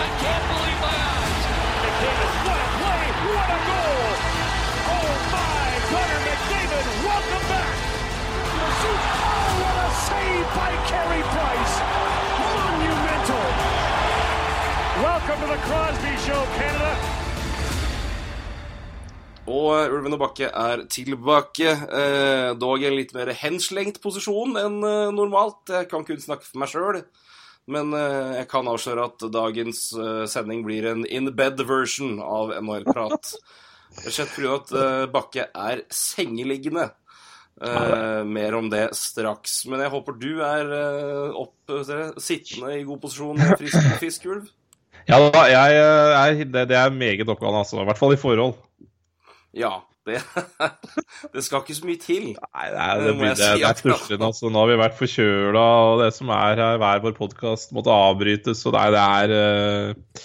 I can't believe my eyes. McDavid, what a play! What a goal! Oh my! Connor McDavid, welcome back! Oh, what a save by Carey Price! Monumental! Welcome to the Crosby Show, Canada. Og eh, Ulven og Bakke er tilbake. Eh, dog i en litt mer henslengt posisjon enn eh, normalt. Jeg kan kun snakke for meg sjøl. Men eh, jeg kan avsløre at dagens eh, sending blir en in bed version av NHL-prat. Rett pga. at eh, Bakke er sengeliggende. Mer om det straks. Men jeg håper du er opp, sittende i god posisjon, frisk fisk, Ulv. Ja da, jeg, er, det, det er meget oppgående, altså. I hvert fall i forhold. Ja. Det, det skal ikke så mye til. Nei, det er, Det det, si det, er stusslig. Altså. Nå har vi vært forkjøla, og det som er her, hver vår podkast måtte avbrytes. Og er, det er uh,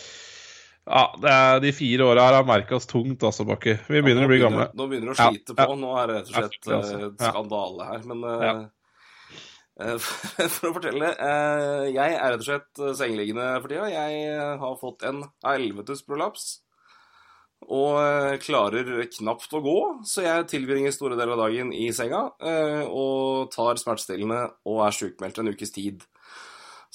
Ja, det er, de fire åra her har merka oss tungt, altså, Bakke. Vi begynner å bli gamle. Nå begynner det å Ja, slite ja. på. Nå er det rett og slett Ja, altså, eh, skandale her. Men uh, Ja. eh, for å fortelle uh, Jeg er rett og slett sengeliggende for tida. Jeg har fått en helvetes prolaps. Og eh, klarer knapt å gå, så jeg tilbringer store deler av dagen i senga eh, og tar smertestillende og er sjukmeldt en ukes tid.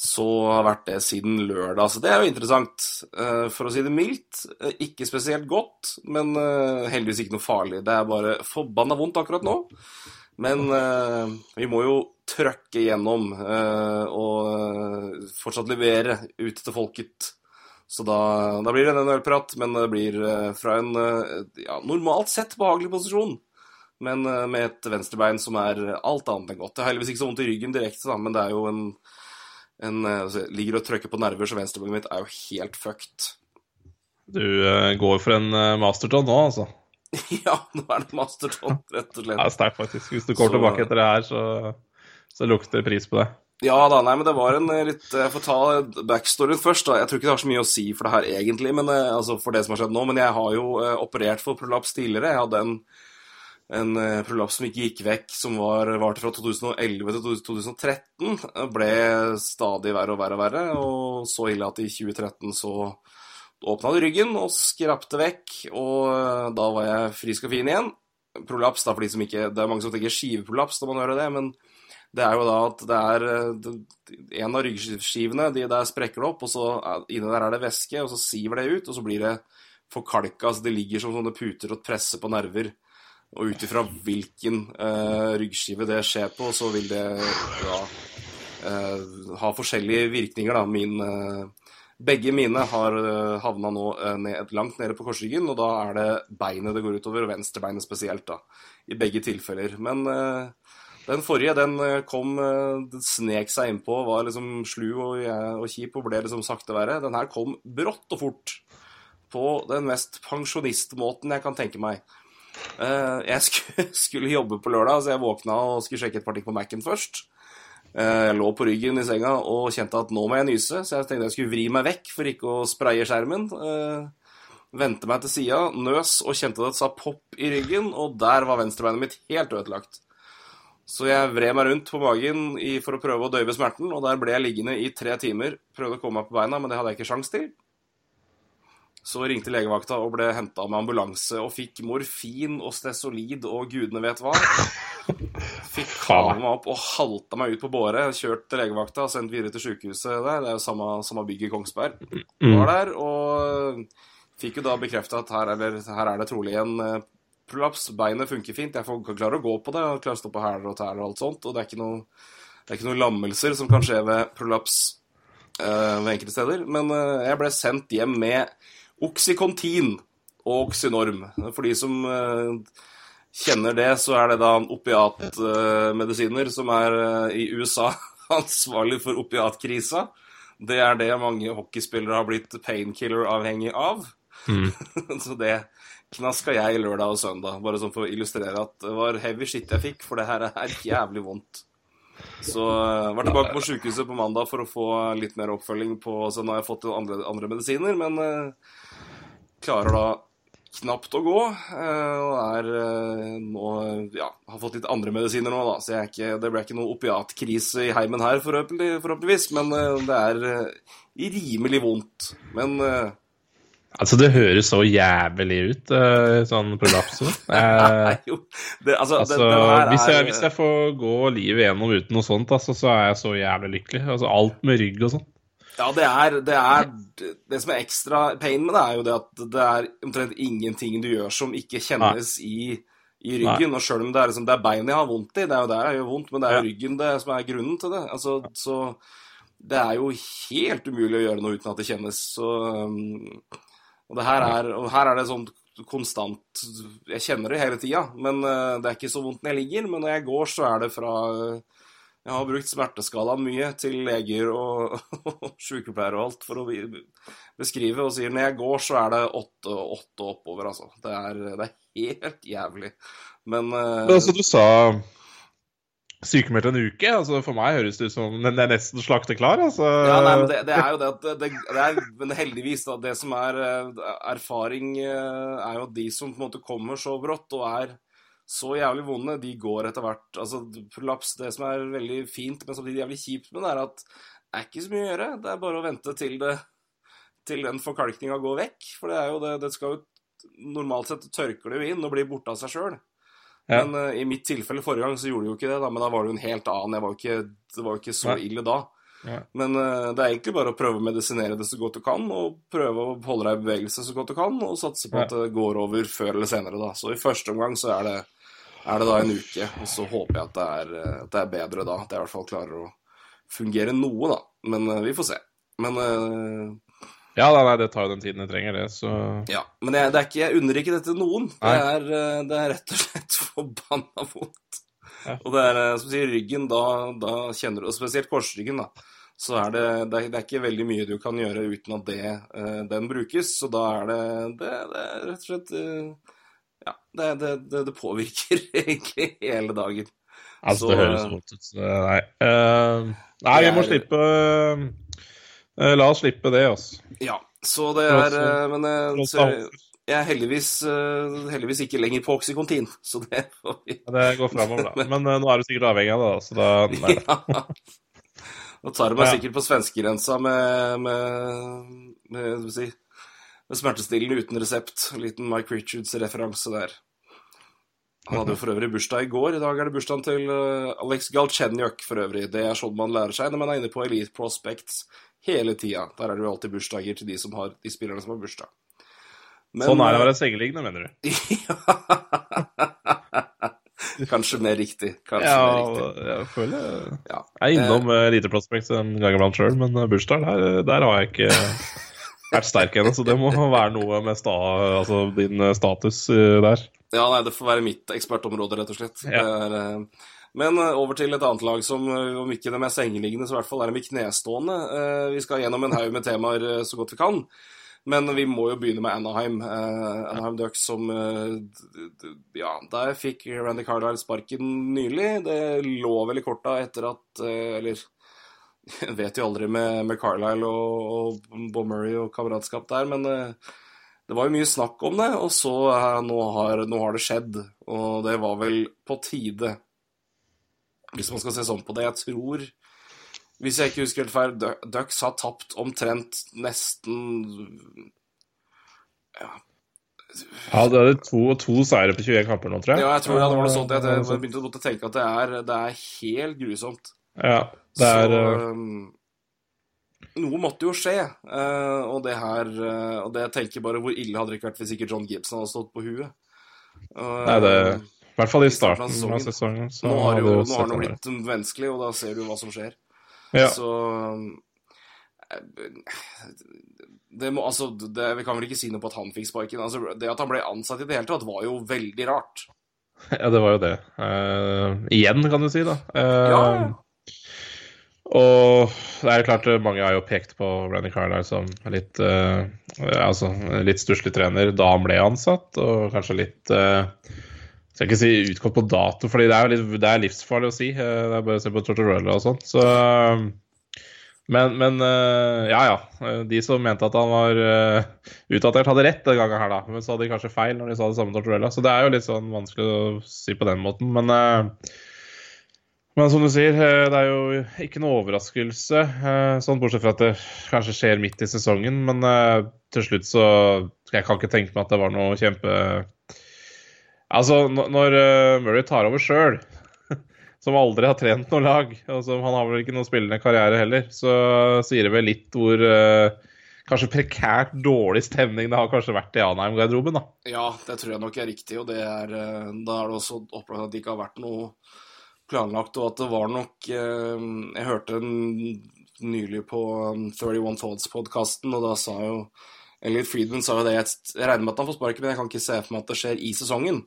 Så har vært det siden lørdag. Så det er jo interessant. Eh, For å si det mildt, ikke spesielt godt, men heldigvis ikke noe farlig. Det er bare forbanna vondt akkurat nå. Men vi må jo trøkke gjennom og fortsatt levere ut til folket. Så da, da blir det en ølprat, men det blir eh, fra en eh, ja, normalt sett behagelig posisjon. Men eh, med et venstrebein som er alt annet enn godt. Det har heldigvis ikke så vondt i ryggen direkte, da, men det er jo en, en altså, Ligger og trykker på nerver, så venstrebeinet mitt er jo helt fucked. Du går for en masterton nå, altså. ja, nå er det masterton, rett og slett. Det er sterkt, faktisk. Hvis du kommer Så- tilbake etter det her, så, så lukter det pris på det. Ja da, nei, men det var en eh, litt Jeg får ta backstoryen først. da. Jeg tror ikke det har så mye å si for det her egentlig, men, eh, altså for det som har skjedd nå. Men jeg har jo eh, operert for prolaps tidligere. Jeg hadde en, en eh, prolaps som ikke gikk vekk, som var, varte fra 2011 til 2013. Eh, Ble stadig verre og verre og verre, og så ille at i 2013 så åpna det ryggen og skrapte vekk, og eh, da var jeg frisk og fin igjen. Prolaps, da, for de som ikke Det er mange som tenker skiveprolaps når man hører det, men det er jo da at det er eh, En av ryggskivene, de der sprekker det opp, og så er- inni der er det væske, og så siver det ut, og så blir det forkalka. Så det ligger som sånne puter og presser på nerver. Og ut ifra hvilken uh, ryggskive det skjer på, så vil det ja, uh, ha forskjellige virkninger, da. Min uh, begge mine har uh, havna nå eh, ned, langt nede på korsryggen, og da er det beinet det går utover, og venstrebeinet spesielt, da. I begge tilfeller. Men eh, den forrige, den eh, kom eh, Den snek seg innpå, var liksom slu og, og kjip og ble liksom sakte verre. Den her kom brått og fort. På den mest pensjonistmåten jeg kan tenke meg. Eh, jeg skulle, jobbe på lørdag, så jeg våkna og skulle sjekke et par ting på Mac-en først. Eh, Jeg lå på ryggen i senga og kjente at nå må jeg nyse, så jeg tenkte jeg skulle vri meg vekk for ikke å spraye skjermen. Vente meg til sida, nøs og kjente det sa pop i ryggen, og der var venstrebeinet mitt helt ødelagt. Så jeg vred meg rundt på magen i, for å prøve å døyve smerten, og der ble jeg liggende i tre timer. Prøvde å komme meg på beina, men det hadde jeg ikke sjans til. Så ringte legevakta og ble henta med ambulanse og fikk morfin og stesolid og gudene vet hva. Fikk kava meg opp og halta meg ut på båre. Kjørt til legevakta og sendt videre til sjukehuset der. Det er jo samme, samme bygg i Kongsberg. Var der og fikk jo da bekrefta at her er, det, her er det trolig en prolaps. Beinet funker fint. Jeg får klarer å gå på det Jeg klarer å stå på hæler og tær og alt sånt. Og det er ikke noe, det er ikke noen lammelser som kan skje ved prolaps eh, ved enkelte steder. Men eh, jeg ble sendt hjem med Oxycontin og Oxynorm. For de som eh, kjenner det, så er det da opiatmedisiner som er i USA ansvarlig for opiatkrisa. Det er det mange hockeyspillere har blitt painkiller-avhengig av. så det knaska jeg lørdag og søndag, bare sånn for å illustrere at det var heavy shit jeg fikk, for det her er jævlig vondt. Så jeg var tilbake på sykehuset på mandag for å få litt mer oppfølging på Så nå har jeg fått andre, andre medisiner, men eh, klarer da knapt å gå. eh, og er eh, nå Ja, har fått litt andre medisiner nå, da, så ikke, det ble ikke noe opiatkrise i heimen her, forhåpentlig, forhåpentligvis. Men eh, det er eh, rimelig vondt. Men eh, Altså, det høres så jævlig ut, eh, sånn prolaps. Eh, Nei, jo, det, altså, altså, det, det hvis, jeg, hvis jeg får gå livet gjennom uten noe sånt, altså, så er jeg så jævlig lykkelig. Altså, alt med rygg og sånn. Ja, det er, det er Det som er ekstra pain med det, er jo det at det er omtrent ingenting du gjør som ikke kjennes i, i ryggen. Og sjøl om det er, liksom, det er beinet jeg har vondt i, det er jo der jeg gjør vondt, men det er jo ryggen det som er grunnen til det. Altså, så det er jo helt umulig å gjøre noe uten at det kjennes. Så um, Og her er, og her er det sånn konstant Jeg kjenner det hele tida, men uh, det er ikke så vondt når jeg ligger. Men når jeg går, så er det fra uh, jeg har brukt smerteskalaen mye til leger og, og sykepleiere og alt for å beskrive, og sier når jeg går, så er det åtte, og åtte oppover, altså. Det er, det er helt jævlig. Men eh, Men altså, du sa sykemeldt en uke. altså For meg høres det ut som den er nesten slakteklar. altså. Ja, nei, men det, det er jo det at det, det, er, Men heldigvis, da. Det som er eh, erfaring, eh, er jo at de som på en måte kommer så brått og er så jævlig vonde, de går etter hvert. Altså, prolaps, det som er veldig fint, men samtidig jævlig kjipt med det, er at det er ikke så mye å gjøre. Det er bare å vente til det til den forkalkninga går vekk. For det er jo det Det skal jo Normalt sett tørker det jo inn og blir borte av seg sjøl. Ja. Men uh, i mitt tilfelle forrige gang så gjorde det jo ikke det, da, men da var det jo en helt annen. Jeg var jo ikke, det var jo ikke så Nei. ille da. Ja. Men uh, det er egentlig bare å prøve å medisinere det så godt du kan, og prøve å holde deg i bevegelse så godt du kan, og satse på Ja. at det går over før eller senere, da. Så i første omgang så er det, er det da en uke, og så håper jeg at det er, eh, at det er bedre da. At jeg i hvert fall klarer å fungere noe, da. Men uh, vi får se. Men Ja, nei, nei, det tar jo den tiden jeg trenger, det. Så ja. Men jeg, det er ikke, jeg unner ikke dette noen. Det er, eh, det er rett og slett forbanna vondt. Ja. Og det er, eh, som sier, ryggen, da, da kjenner du Og spesielt korsryggen, da. Så er det, det, er, det er ikke veldig mye du kan gjøre uten at det, eh, den brukes. Så da er det Det, det er rett og slett Ja, det, det, det, det påvirker egentlig hele dagen. altså, Så- det høres vondt ut. Så, nei. Uh, nei, vi må er- slippe La oss slippe det, altså. Ja, så det er eh, Men eh, så, jeg er heldigvis, eh, heldigvis ikke lenger på oksykontin, så det får vi Det går framover, da. Men eh, nå er du sikkert avhengig av det, da, så da nei. Ja. Nå tar du meg sikkert på svenskegrensa med, med, med, si, med smertestillende uten resept. En liten Mike Richards-referanse der. Han hadde jo for øvrig bursdag i går. I dag er det bursdagen til eh, Alex Galchenyuk for øvrig. Det er sånn man lærer seg når man er inne på Elite Prospects hele tida. Der er det jo alltid bursdager til de, som har, de spillerne som har bursdag. Men, Sånn er det å eh, være sengeliggende, mener du? Kanskje mer riktig. Kanskje Ja, mer riktig. jeg føler Ja. Jeg er innom uh, Elite Prospects en gang iblant sjøl, men eh, bursdag, der, der har jeg ikke vært sterk ennå. Så det må være noe med sta, altså din eh, status eh, der. Ja, nei, det får være mitt ekspertområde, rett og slett. Ja. Er, eh, men eh, over til et annet lag som, eh, om ikke de er sengeliggende, så i hvert fall er de knestående. Vi skal gjennom en haug med temaer så godt vi kan. Men vi må jo begynne med Anaheim. Anaheim Ducks som Ja, der fikk Randy Carlisle sparken nylig. Det lå vel i korta etter at Eller jeg vet jo aldri med, med Carlisle og, og Bob Murray og kameratskap der, men det var jo mye snakk om det, og så eh, nå, har, nå har det skjedd. Og det var vel på tide, hvis man skal se sånn på det. Jeg tror, hvis jeg ikke husker helt feil, Du- Ducks har tapt omtrent nesten Ja, Ja, det er to, to seire på 21 kamper nå, tror jeg. Ja, jeg tror det var noe sånt. Jeg, begynte å tenke at det er, det er helt grusomt. Ja, det er Så eh, um, Noe måtte jo skje, uh, og det her uh, Og det jeg tenker bare Hvor ille hadde det ikke vært hvis ikke John Gibson hadde stått på huet? Uh, Nei, det I hvert fall i starten av sesongen. sesongen. Så Nå har, jo, nå har det blitt vanskelig, og da ser du hva som skjer. ja. Så det må, altså, det, Vi kan vel ikke si noe på at han fikk sparken. Altså, det at han ble ansatt i det hele tatt, var jo veldig rart. Ja, det var jo det. Igjen, kan du si, da. ja, Ja. Og det er jo klart, mange har jo pekt på Randy Carlisle som litt uh, altså, litt stusslig trener da han ble ansatt, og kanskje litt uh, Skal ikke si utgått på dato, fordi det er jo litt, det er livsfarlig å si. eh, det er bare å se på Tortorella og sånn. Så Men, men ja, ja. De som mente at han var utdatert, hadde rett den gangen her, da. Men så hadde de kanskje feil når de sa det samme Tortorella. Så det er jo litt sånn vanskelig å si på den måten. Men men som du sier, eh, det er jo ikke noe overraskelse. eh, Sånn bortsett fra at det kanskje skjer midt i sesongen. Men eh, til slutt så Jeg kan ikke tenke meg at det var noe kjempe Altså, når Murray tar over sjøl, som aldri har trent noe lag, og som han har vel ikke noen spillende karriere heller, så sier det vel litt hvor kanskje prekært dårlig stemning det har kanskje vært i Anheim-garderoben, da. Ja, det tror jeg nok er riktig, og det er, da er det også opplagt at det ikke har vært noe planlagt, og at det var nok eh, Jeg hørte nylig på um, 31 Thoughts-podkasten, og da sa jo Elliot Friedman sa jo det Jeg regner med at han får sparken, men jeg kan ikke se for meg at det skjer i sesongen.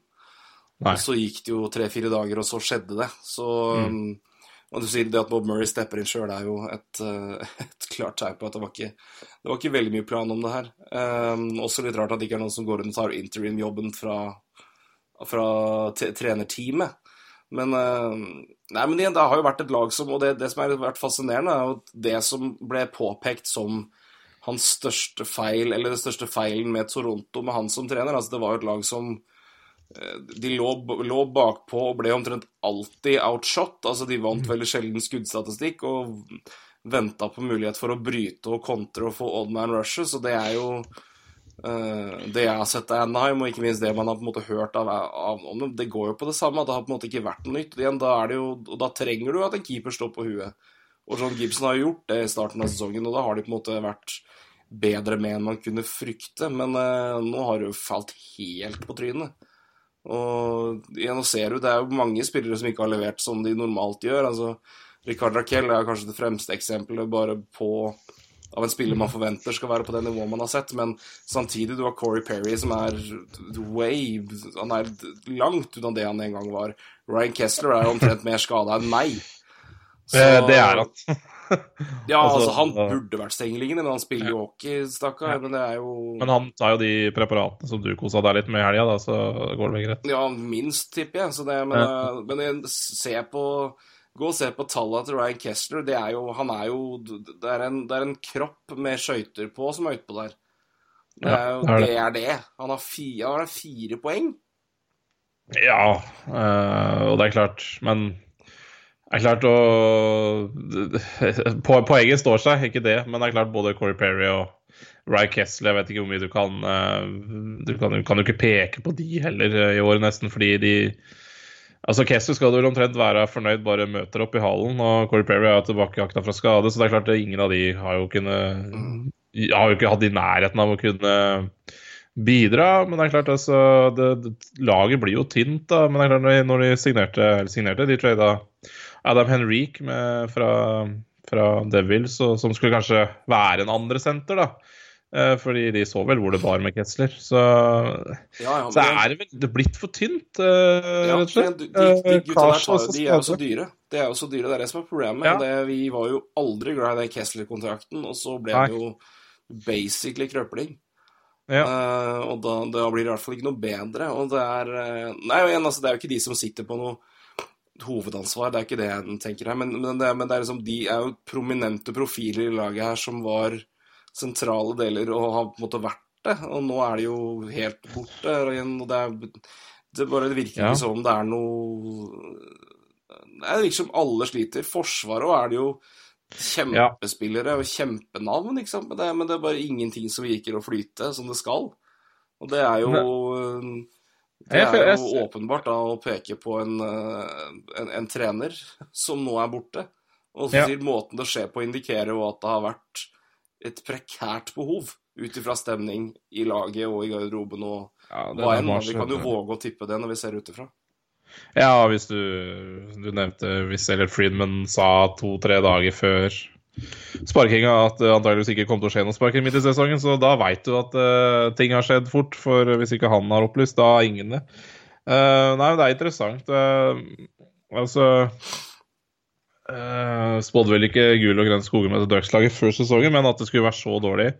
Nei. Og så gikk det jo tre-fire dager, og så skjedde det. Så mm. Og du sier det at Bob Murray stepper inn sjøl, er jo et, eh, et klart tegn på at det var ikke det var ikke veldig mye plan om det her. Um, også litt rart at det ikke er noen som går rundt og tar interim-jobben fra, fra trenerteamet. Men, eh, nei, men igjen, det har jo vært et lag som Og det, det som har vært fascinerende, er jo det som ble påpekt som hans største feil, eller den største feilen med Toronto med han som trener altså Det var jo et lag som eh, de lå, lå bakpå og ble omtrent alltid outshot. Altså, de vant veldig sjelden skuddstatistikk og venta på mulighet for å bryte og kontre og få odd man rushes, og det er jo det jeg har sett av Anaheim, og ikke minst det man har på en måte hørt av, av om dem, det går jo på det samme. Det har på en måte ikke vært noe nytt. Igjen, da, jo, og da trenger du at en keeper står på huet. Og John Gibson har jo gjort det i starten av sesongen, og da har de på en måte vært bedre med enn man kunne frykte. Men eh, nå har det jo falt helt på trynet. Og igjen, nå ser du, det er jo mange spillere som ikke har levert som de normalt gjør. altså Ricard Raquel er kanskje det fremste eksempelet bare på av en spiller man forventer skal være på det nivået man har sett, men samtidig du har Corey Perry som er way Han er langt unna det han en gang var. Ryan Kessler er omtrent mer skada enn meg. Så- Eh, Det er han. Ja, altså, altså, han burde vært stengeliggende, men han spiller jo hockey, stakkar. Men det er jo Men han tar jo de preparatene som du kosa deg litt med i helga, da, så går det vel greit. Ja, minst, tipper jeg. Så det, men, eh, men jeg- se på Gå og se på tallene til Ryan Kessler. Det er jo, han er jo Det er en, det er en kropp med skøyter på som er utpå der. Det er jo er det, det. er det. Han har fire, han har fire poeng. Ja, øh, og det er klart, men det er klart å på, Poenget står seg, ikke det, men det er klart både Corey Perry og Ry Kessler Jeg vet ikke hvor mye du kan eh, Du kan, kan jo ikke peke på de heller eh, i år, nesten, fordi de Altså, Kessel skal vel omtrent være fornøyd, bare møter opp i hallen, og Corey Perry er jo tilbakejakta fra skade, så det er klart at ingen av de har jo kunnet Har jo ikke hatt i nærheten av å kunne bidra, men det er klart altså det, det, Laget blir jo tynt, da. Men det er klart når de, signerte, eller signerte De trada Adam Henrique med, fra, fra Devils, og, som skulle kanskje være en andre senter, da. Eh, fordi de så vel hvor det var med Kessler. Så, Ja, ja, så er det vel blitt for tynt, eh, Ja, rett og slett. de, de, de Eh, gutta der tar, de er jo så dyre. Det er jo så dyre, det er det som er problemet. Ja. Det, vi var jo aldri glad i den Kessler-kontrakten, og så ble Nei. det jo basically krøpling. Ja. Uh, og da, da blir det i hvert fall ikke noe bedre. Og det er Nei, igjen, altså, det er jo ikke de som sitter på noe hovedansvar, det er ikke det jeg tenker her, men, men, det, men det er liksom, de er jo prominente profiler i laget her som var sentrale deler og har på en måte vært det, og nå er de jo helt borte. Og igjen, og det, er, det bare virker Ja. ikke som om det er noe Det virker som alle sliter. Forsvaret òg er det jo kjempespillere og kjempenavn, ikke sant? Men det, men det er bare ingenting som virker å flyte som det skal. Og det er jo Det er jo åpenbart da å peke på en, eh, en, en trener som nå er borte. Og så Ja. sier måten det skjer på, indikerer jo at det har vært et prekært behov ut ifra stemning i laget og i garderoben og Ja, hva enn. Vi kan jo våge å tippe det når vi ser utifra. Ja, hvis du, du nevnte Hvis Elliot Friedman sa to-tre dager før sparkinga at det antageligvis ikke kom til å skje noe sparking midt i sesongen, så da veit du at uh, ting har skjedd fort. For hvis ikke han har opplyst, da har ingen det. Uh, nei, men det er interessant. Uh, altså uh, Spådde vel ikke gul og grønn skoger med Ducks-laget før sesongen, men at det skulle være så dårlig,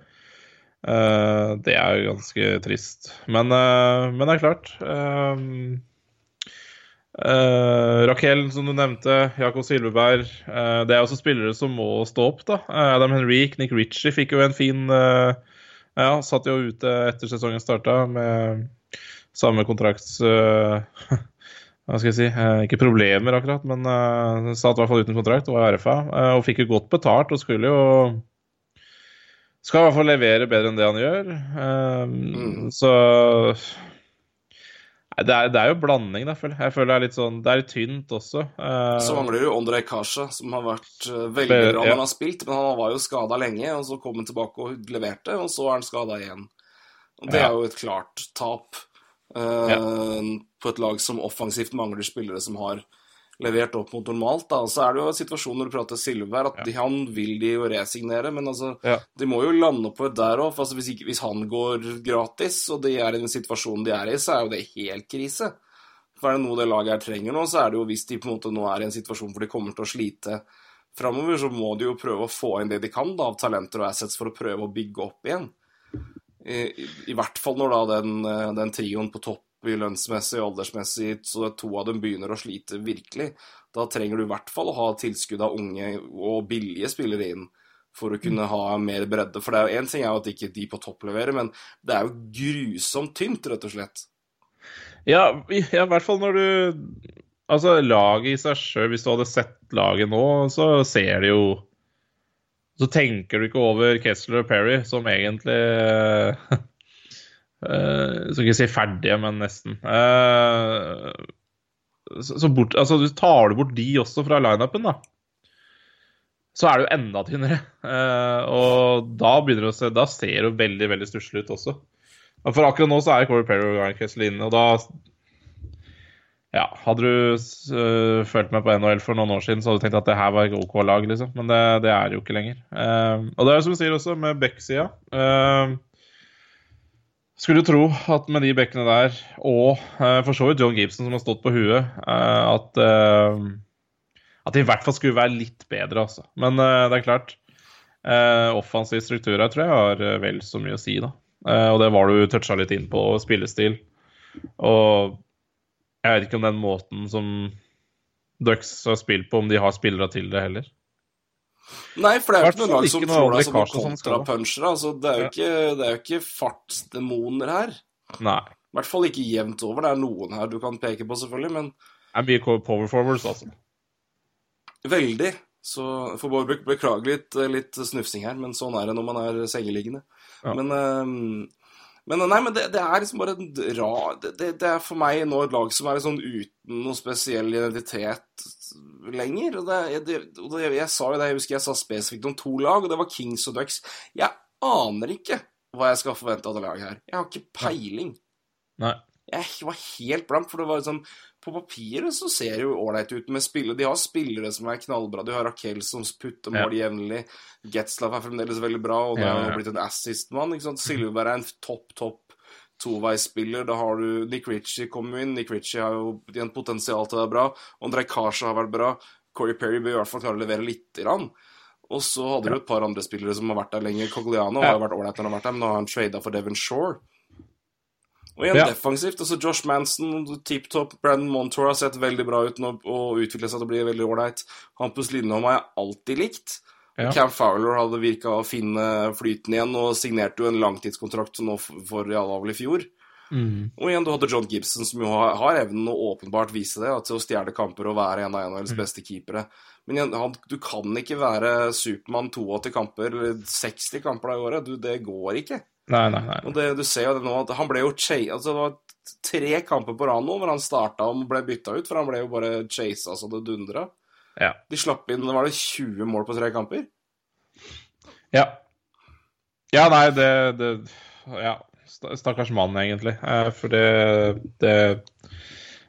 uh, det er jo ganske trist. Men, uh, men det er klart. Uh, Uh, Raquel, som du nevnte, Jakob Silveberg. Det er også spillere som må stå opp. da. Adam Henrik, Nick Ritchie fikk jo en fin Ja, satt jo ute etter sesongen starta med samme kontrakts... hva skal jeg si Ikke problemer, akkurat, men satt i hvert fall uten kontrakt og var RFA. og fikk jo godt betalt og skulle jo Skal i hvert fall levere bedre enn det han gjør. Mm. Så det er, det er, jo blanding, da, føler jeg. Jeg føler det er litt sånn Det er litt tynt også. Uh, så mangler jo Ondrej Kasja, som har vært uh, veldig bra når ja. han har spilt, men han var jo skada lenge, og så kom han tilbake og leverte, og så er han skada igjen. Og det ja. er jo et klart tap uh, ja. på et lag som offensivt mangler spillere som har levert opp mot normalt. da, Så er det jo en situasjon når du prater Silver, at de, han vil de jo resignere, men altså, ja. de må jo lande på et der òg. Altså, hvis, hvis, han går gratis, og de er i den situasjonen de er i, så er jo det helt krise. For er det noe det laget her trenger nå, så er det jo hvis de på en måte nå er i en situasjon hvor de kommer til å slite framover, så må de jo prøve å få inn det de kan da, av talenter og assets for å prøve å bygge opp igjen. I, i, i hvert fall når da den, den trioen på topp lønnsmessig og aldersmessig, så to av dem begynner å slite virkelig. Da trenger du i hvert fall å ha tilskudd av unge og billige spillere inn for å kunne ha mer bredde. For det er jo én ting er jo at ikke de på topp leverer, men det er jo grusomt tynt, rett og slett. Ja, i, ja, hvert fall når du Altså, laget i seg sjøl, hvis du hadde sett laget nå, så ser det jo Så tenker du ikke over Kessler og Perry, som egentlig Uh, skal ikke si ferdige, men nesten. Uh, så, så bort, altså, du tar du bort de også fra lineupen, da, så er det jo enda tynnere. Uh, og da begynner det å se, da ser det veldig veldig stusslig ut også. For akkurat nå så er Corey Perry og Ryan Kessler inne, og da ja, Hadde du uh, følt med på NHL for noen år siden, så hadde du tenkt at det her var et OK lag, liksom. Men det, det er det jo ikke lenger. Uh, og det er som du sier også, med Beck-sida. Uh, skulle tro at med de bekkene der, og for så vidt John Gibson som har stått på huet, at, at det i hvert fall skulle være litt bedre, altså. Men det er klart. offensiv struktur her tror jeg har vel så mye å si, da. og det var du toucha litt inn på, spillestil. Og jeg vet ikke om den måten som Ducks har spilt på, om de har spillere til det heller. Nei, for det er jo ikke noe lag som tror deg som kontrapunchere. Altså, det, er jo ikke, det er ikke fartsdemoner her. Nei. I hvert fall ikke jevnt over. Det er noen her du kan peke på, selvfølgelig, men Det er mye power forwards, altså. Veldig. Så for får bare beklage litt, litt, snufsing her, men sånn er det når man er sengeliggende. Ja. Men um, men nei, men det, det, er liksom bare en rar det, det, det, er for meg nå et lag som er sånn uten noen spesiell identitet lenger. Og, og jeg sa jo det, jeg husker jeg sa spesifikt om to lag, og det var Kings og Ducks. Jeg aner ikke hva jeg skal forvente av det laget her. Jeg har ikke peiling. Nei. Jeg var helt blank, for det var liksom På papiret så ser det jo ålreit ut med spillere. De har spillere som er knallbra. De har Raquel som putter mål ja. jevnlig. Getslav er fremdeles veldig bra, og det har ja, har blitt en assist-mann. Silverberg er en topp, topp toveisspiller. Da har du Nick Ritchie kommer inn. Nick Ritchie har jo igjen potensial til å være bra. Andrej Kasha har vært bra. Corey Perry bør i hvert fall klare å levere lite grann. Og så hadde du et par andre spillere som har vært der lenger. Cogliano har jo vært ålreit når han har vært der, men nå har han trada for Devon Shore. Og igjen ja. defensivt. altså Josh Manson, tip top, Brandon Montour har sett veldig bra ut nå og utviklet seg til å bli veldig ålreit. Hampus Lindholm har jeg alltid likt. Ja. Cam Fowler hadde virka å finne flyten igjen og signerte jo en langtidskontrakt nå for Realhavel i fjor. Mm. Og igjen, du hadde John Gibson, som jo har, har evnen å åpenbart vise det, til å stjele kamper og være en av NHLs mm. beste keepere. Men igjen, han, du kan ikke være Supermann 82 kamper eller 60 kamper da i året. Du, det går ikke. Nei, nei, nei. Og det, du ser jo det nå, at han ble jo altså Det var tre kamper på rad nå hvor han starta og ble bytta ut, for han ble jo bare chasa så det dundra. Ja. De slapp inn var det 20 mål på tre kamper? Ja. Ja, nei, det, det Ja. Stakkars mann, egentlig. Eh, for det, det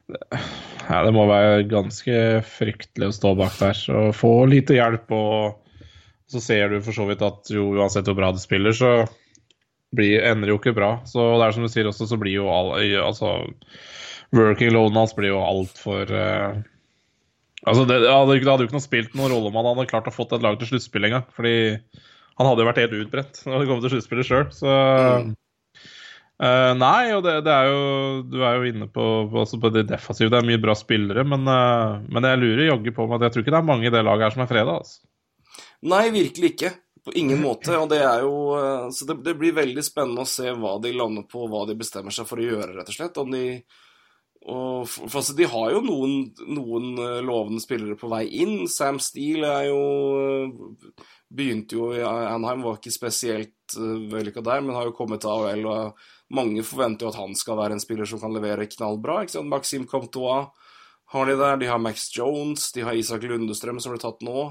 ja, det må være ganske fryktelig å stå bak der og få lite hjelp. Og så ser du for så vidt at jo, uansett hvor bra du spiller, så blir, ender jo ikke bra. Så det er som du sier også, så blir jo all, altså working loanen hans blir jo altfor uh, Altså, det, det, hadde, det hadde jo ikke noe spilt noen rolle om han hadde klart å fått et lag til sluttspill engang. Fordi han hadde jo vært helt utbredt når det kom til sluttspillet sjøl. Så mm. Uh, Nei, og det, det, er jo Du er jo inne på, på, på det defensive. Det er mye bra spillere, men, uh, men jeg lurer jaggu på meg at jeg tror ikke det er mange i det laget her som er freda. Altså. Nei, virkelig ikke. På ingen måte. Og det er jo uh, Så det, det, blir veldig spennende å se hva de lander på, hva de bestemmer seg for å gjøre, rett og slett. Om de og, for, altså, De har jo noen, noen lovende spillere på vei inn. Sam Steele er jo Begynte jo i Anheim, var ikke spesielt vellykka der, men har jo kommet til AHL. og Mange forventer jo at han skal være en spiller som kan levere knallbra. ikke sant? Maxim Comtois har de der. De har Max Jones, de har Isak Lundestrøm, som ble tatt nå.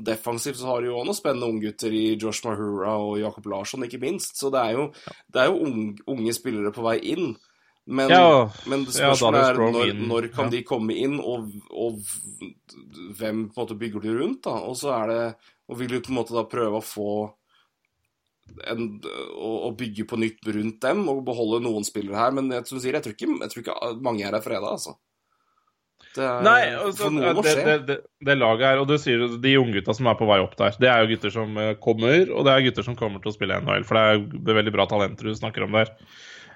Defensivt så har de jo også noen spennende unggutter i Josh Mahura og Jakob Larsson, ikke minst. Så det er jo, det er jo unge, unge spillere på vei inn. Men, ja, men spørsmålet ja, er når, når kan ja. de komme inn, og, og, hvem på en måte bygger de rundt? da? Og så er det og vil du på en måte da prøve å få en, å, å, bygge på nytt rundt dem og beholde noen spillere her. Men jeg, sier, jeg, tror, ikke, jeg tror ikke mange her er freda, altså. Det er, Nei, altså, det, det, det, det, laget her, og du sier de unggutta som er på vei opp der, det er jo gutter som eh, kommer, og det er gutter som kommer til å spille NHL. For det er, veldig bra talenter du snakker om der.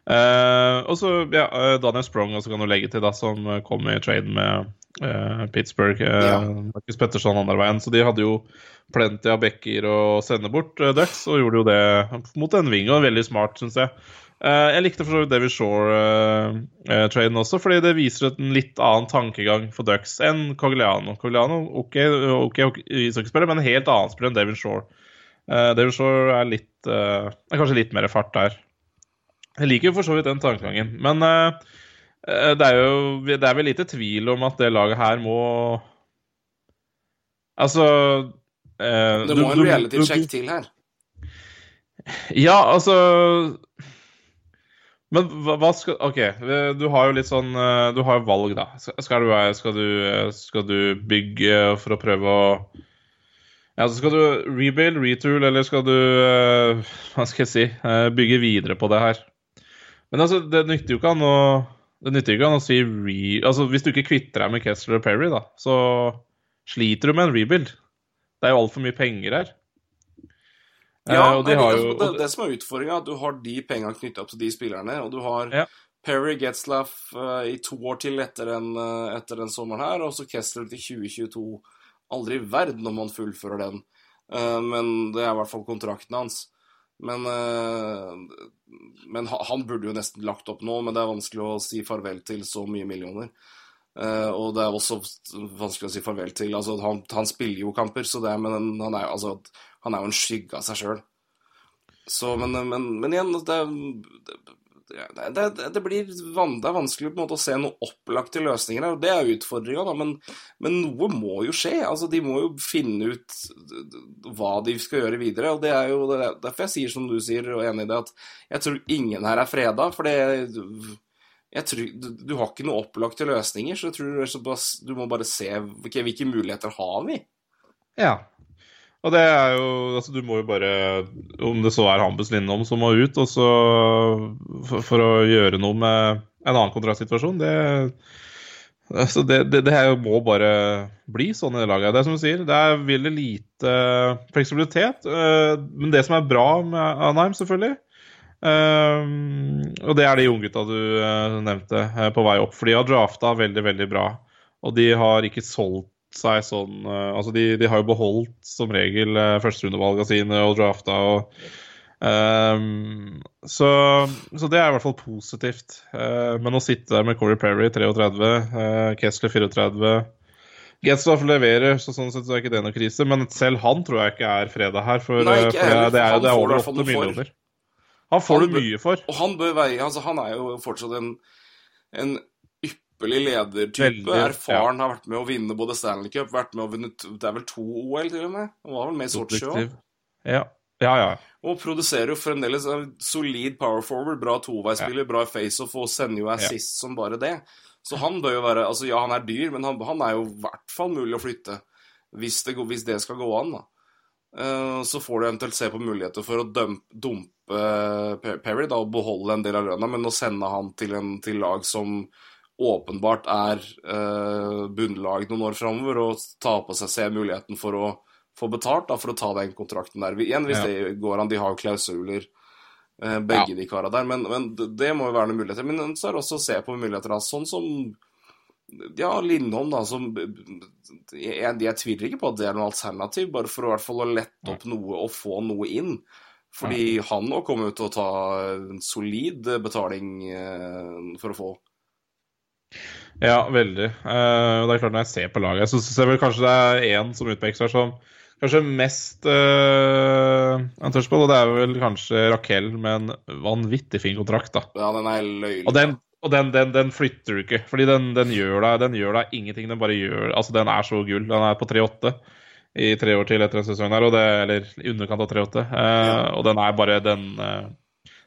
Uh, og så ja, eh, Daniel Sprong også kan du legge til, da, som kom i trade med uh, Pittsburgh. Uh, ja. Marcus Petterson andre veien. Så de hadde jo plenty av bekker å sende bort uh, Ducks, og gjorde jo det mot en ving. Og veldig smart, syns jeg. Jeg likte for så vidt David Shore-traden også, fordi det viser en litt annen tankegang for Ducks enn Cogliano. Cogliano, OK, okay, okay ishockeyspiller, men en helt annen spiller enn David Shore. David Shore er, litt, er kanskje litt mer fart der. Jeg liker jo for så vidt den tankegangen. Men uh, det er jo det er vel lite tvil om at det laget her må Altså eh, Det må en reality-sjekk til her. Ja, altså Men hva, hva, skal OK, du har jo litt sånn Du har jo valg, da. Skal du, skal du, skal du bygge for å prøve å ja, så Skal du rebuild, retool, eller skal du hva skal jeg si, bygge videre på det her? Men altså, det nytter jo ikke an å det nytter ikke å si re... Altså, Hvis du ikke kvitter deg med Kessler og Perry, da, så sliter du med en rebuild. Det er jo altfor mye penger her. Ja, eh, de det, jo, det, det, som er utfordringa, at du har de penga knytta opp til de spillerne. Og du har ja. Perry Getzlaff uh, i to år til etter den, uh, etter den, sommeren her, og så Kessler til 2022. Aldri i verden om han fullfører den, uh, men det er i hvert fall kontrakten hans. Men, uh, men, han burde jo nesten lagt opp nå, men det er vanskelig å si farvel til så mye millioner. Uh, og det er også vanskelig å si farvel til altså, han, han, spiller jo kamper, så det, men han er, altså, han er jo en skygge av seg sjøl. Men, men, men, igjen, det, det, det, det, blir van, det er vanskelig på en måte å se noen opplagte løsninger her. og Det er utfordringa, men, men, noe må jo skje. altså De må jo finne ut hva de skal gjøre videre. og det er jo Derfor jeg sier som du sier, og enig i det, at jeg tror ingen her er freda. For det jeg tror, du, du, har ikke noen opplagte løsninger, så jeg tror du må bare se okay, hvilke muligheter har vi. Ja, og det er jo Altså, du må jo bare Om det så er Hampus Lindholm som må ut, og så for, for, å gjøre noe med en annen kontraktsituasjon, det altså det, det, det må bare bli sånn i det laget. Det er som du sier, det er veldig lite fleksibilitet. Eh, men det som er bra med Anheim, selvfølgelig Um, Og det er de unggutta du uh, nevnte på vei opp. For de har drafta veldig, veldig bra. Og de har ikke solgt seg sånn uh, Altså, de, de, har jo beholdt som regel uh, førsterundevalga sine og drafta og um, så, så, det er i hvert fall positivt. Uh, men å sitte der med Corey Perry 33, uh, Kessler 34 Getzoff leverer, så sånn sett så er ikke det noe krise. Men selv han tror jeg ikke er freda her, for, Nei, for det, det, er, det er over 8 millioner. Han får han du mye for. Og han bør veie altså, Han er jo fortsatt en, en ypperlig ledertype. Erfaren, ja. har vært med å vinne både Stanley Cup, vært med å vinne Det er vel to OL, til og med? Han var vel med i Sotsji òg? Ja. ja, ja. Og produserer jo fremdeles en solid power forward, bra toveispiller, ja. bra faceoff og sender jo assist som bare det. Så han bør jo være Altså, ja, han er dyr, men han, han er jo i hvert fall mulig å flytte. Hvis det, hvis det skal gå an, da. Uh, så får du eventuelt se på muligheter for å dumpe, dumpe Perry da, og beholde en del av lønna, men å sende han til, en, til lag som åpenbart er uh, bunnlag noen år framover, og ta på seg se muligheten for å få betalt da, for å ta den kontrakten der. Igjen, hvis Ja. det går an, de har jo klausuler, eh, begge Ja. de kara der, men, men det må jo være noen muligheter. Men så er det også å se på muligheter da, sånn som ja, Lindholm, da, som jeg, jeg tviler ikke på at det er noe alternativ, bare for å, i hvert fall å lette opp noe og få noe inn. Fordi han nå kommer jo til å ta en solid betaling eh, for å få. Ja, veldig. Uh, det er klart Når jeg ser på laget, så syns jeg vel kanskje det er én som utpeker seg som kanskje mest uh, untouchable, og det er vel kanskje Raquel med en vanvittig fin kontrakt, da. Ja, den er løylig. Og den, og den, den, den flytter du ikke, fordi den, den, gjør deg, den gjør deg ingenting. Den bare gjør Altså, den er så gull. Den er på 3-8 i tre år til etter en sesong der, og det, eller i underkant av 3-8. Eh, Og den er bare Den, eh,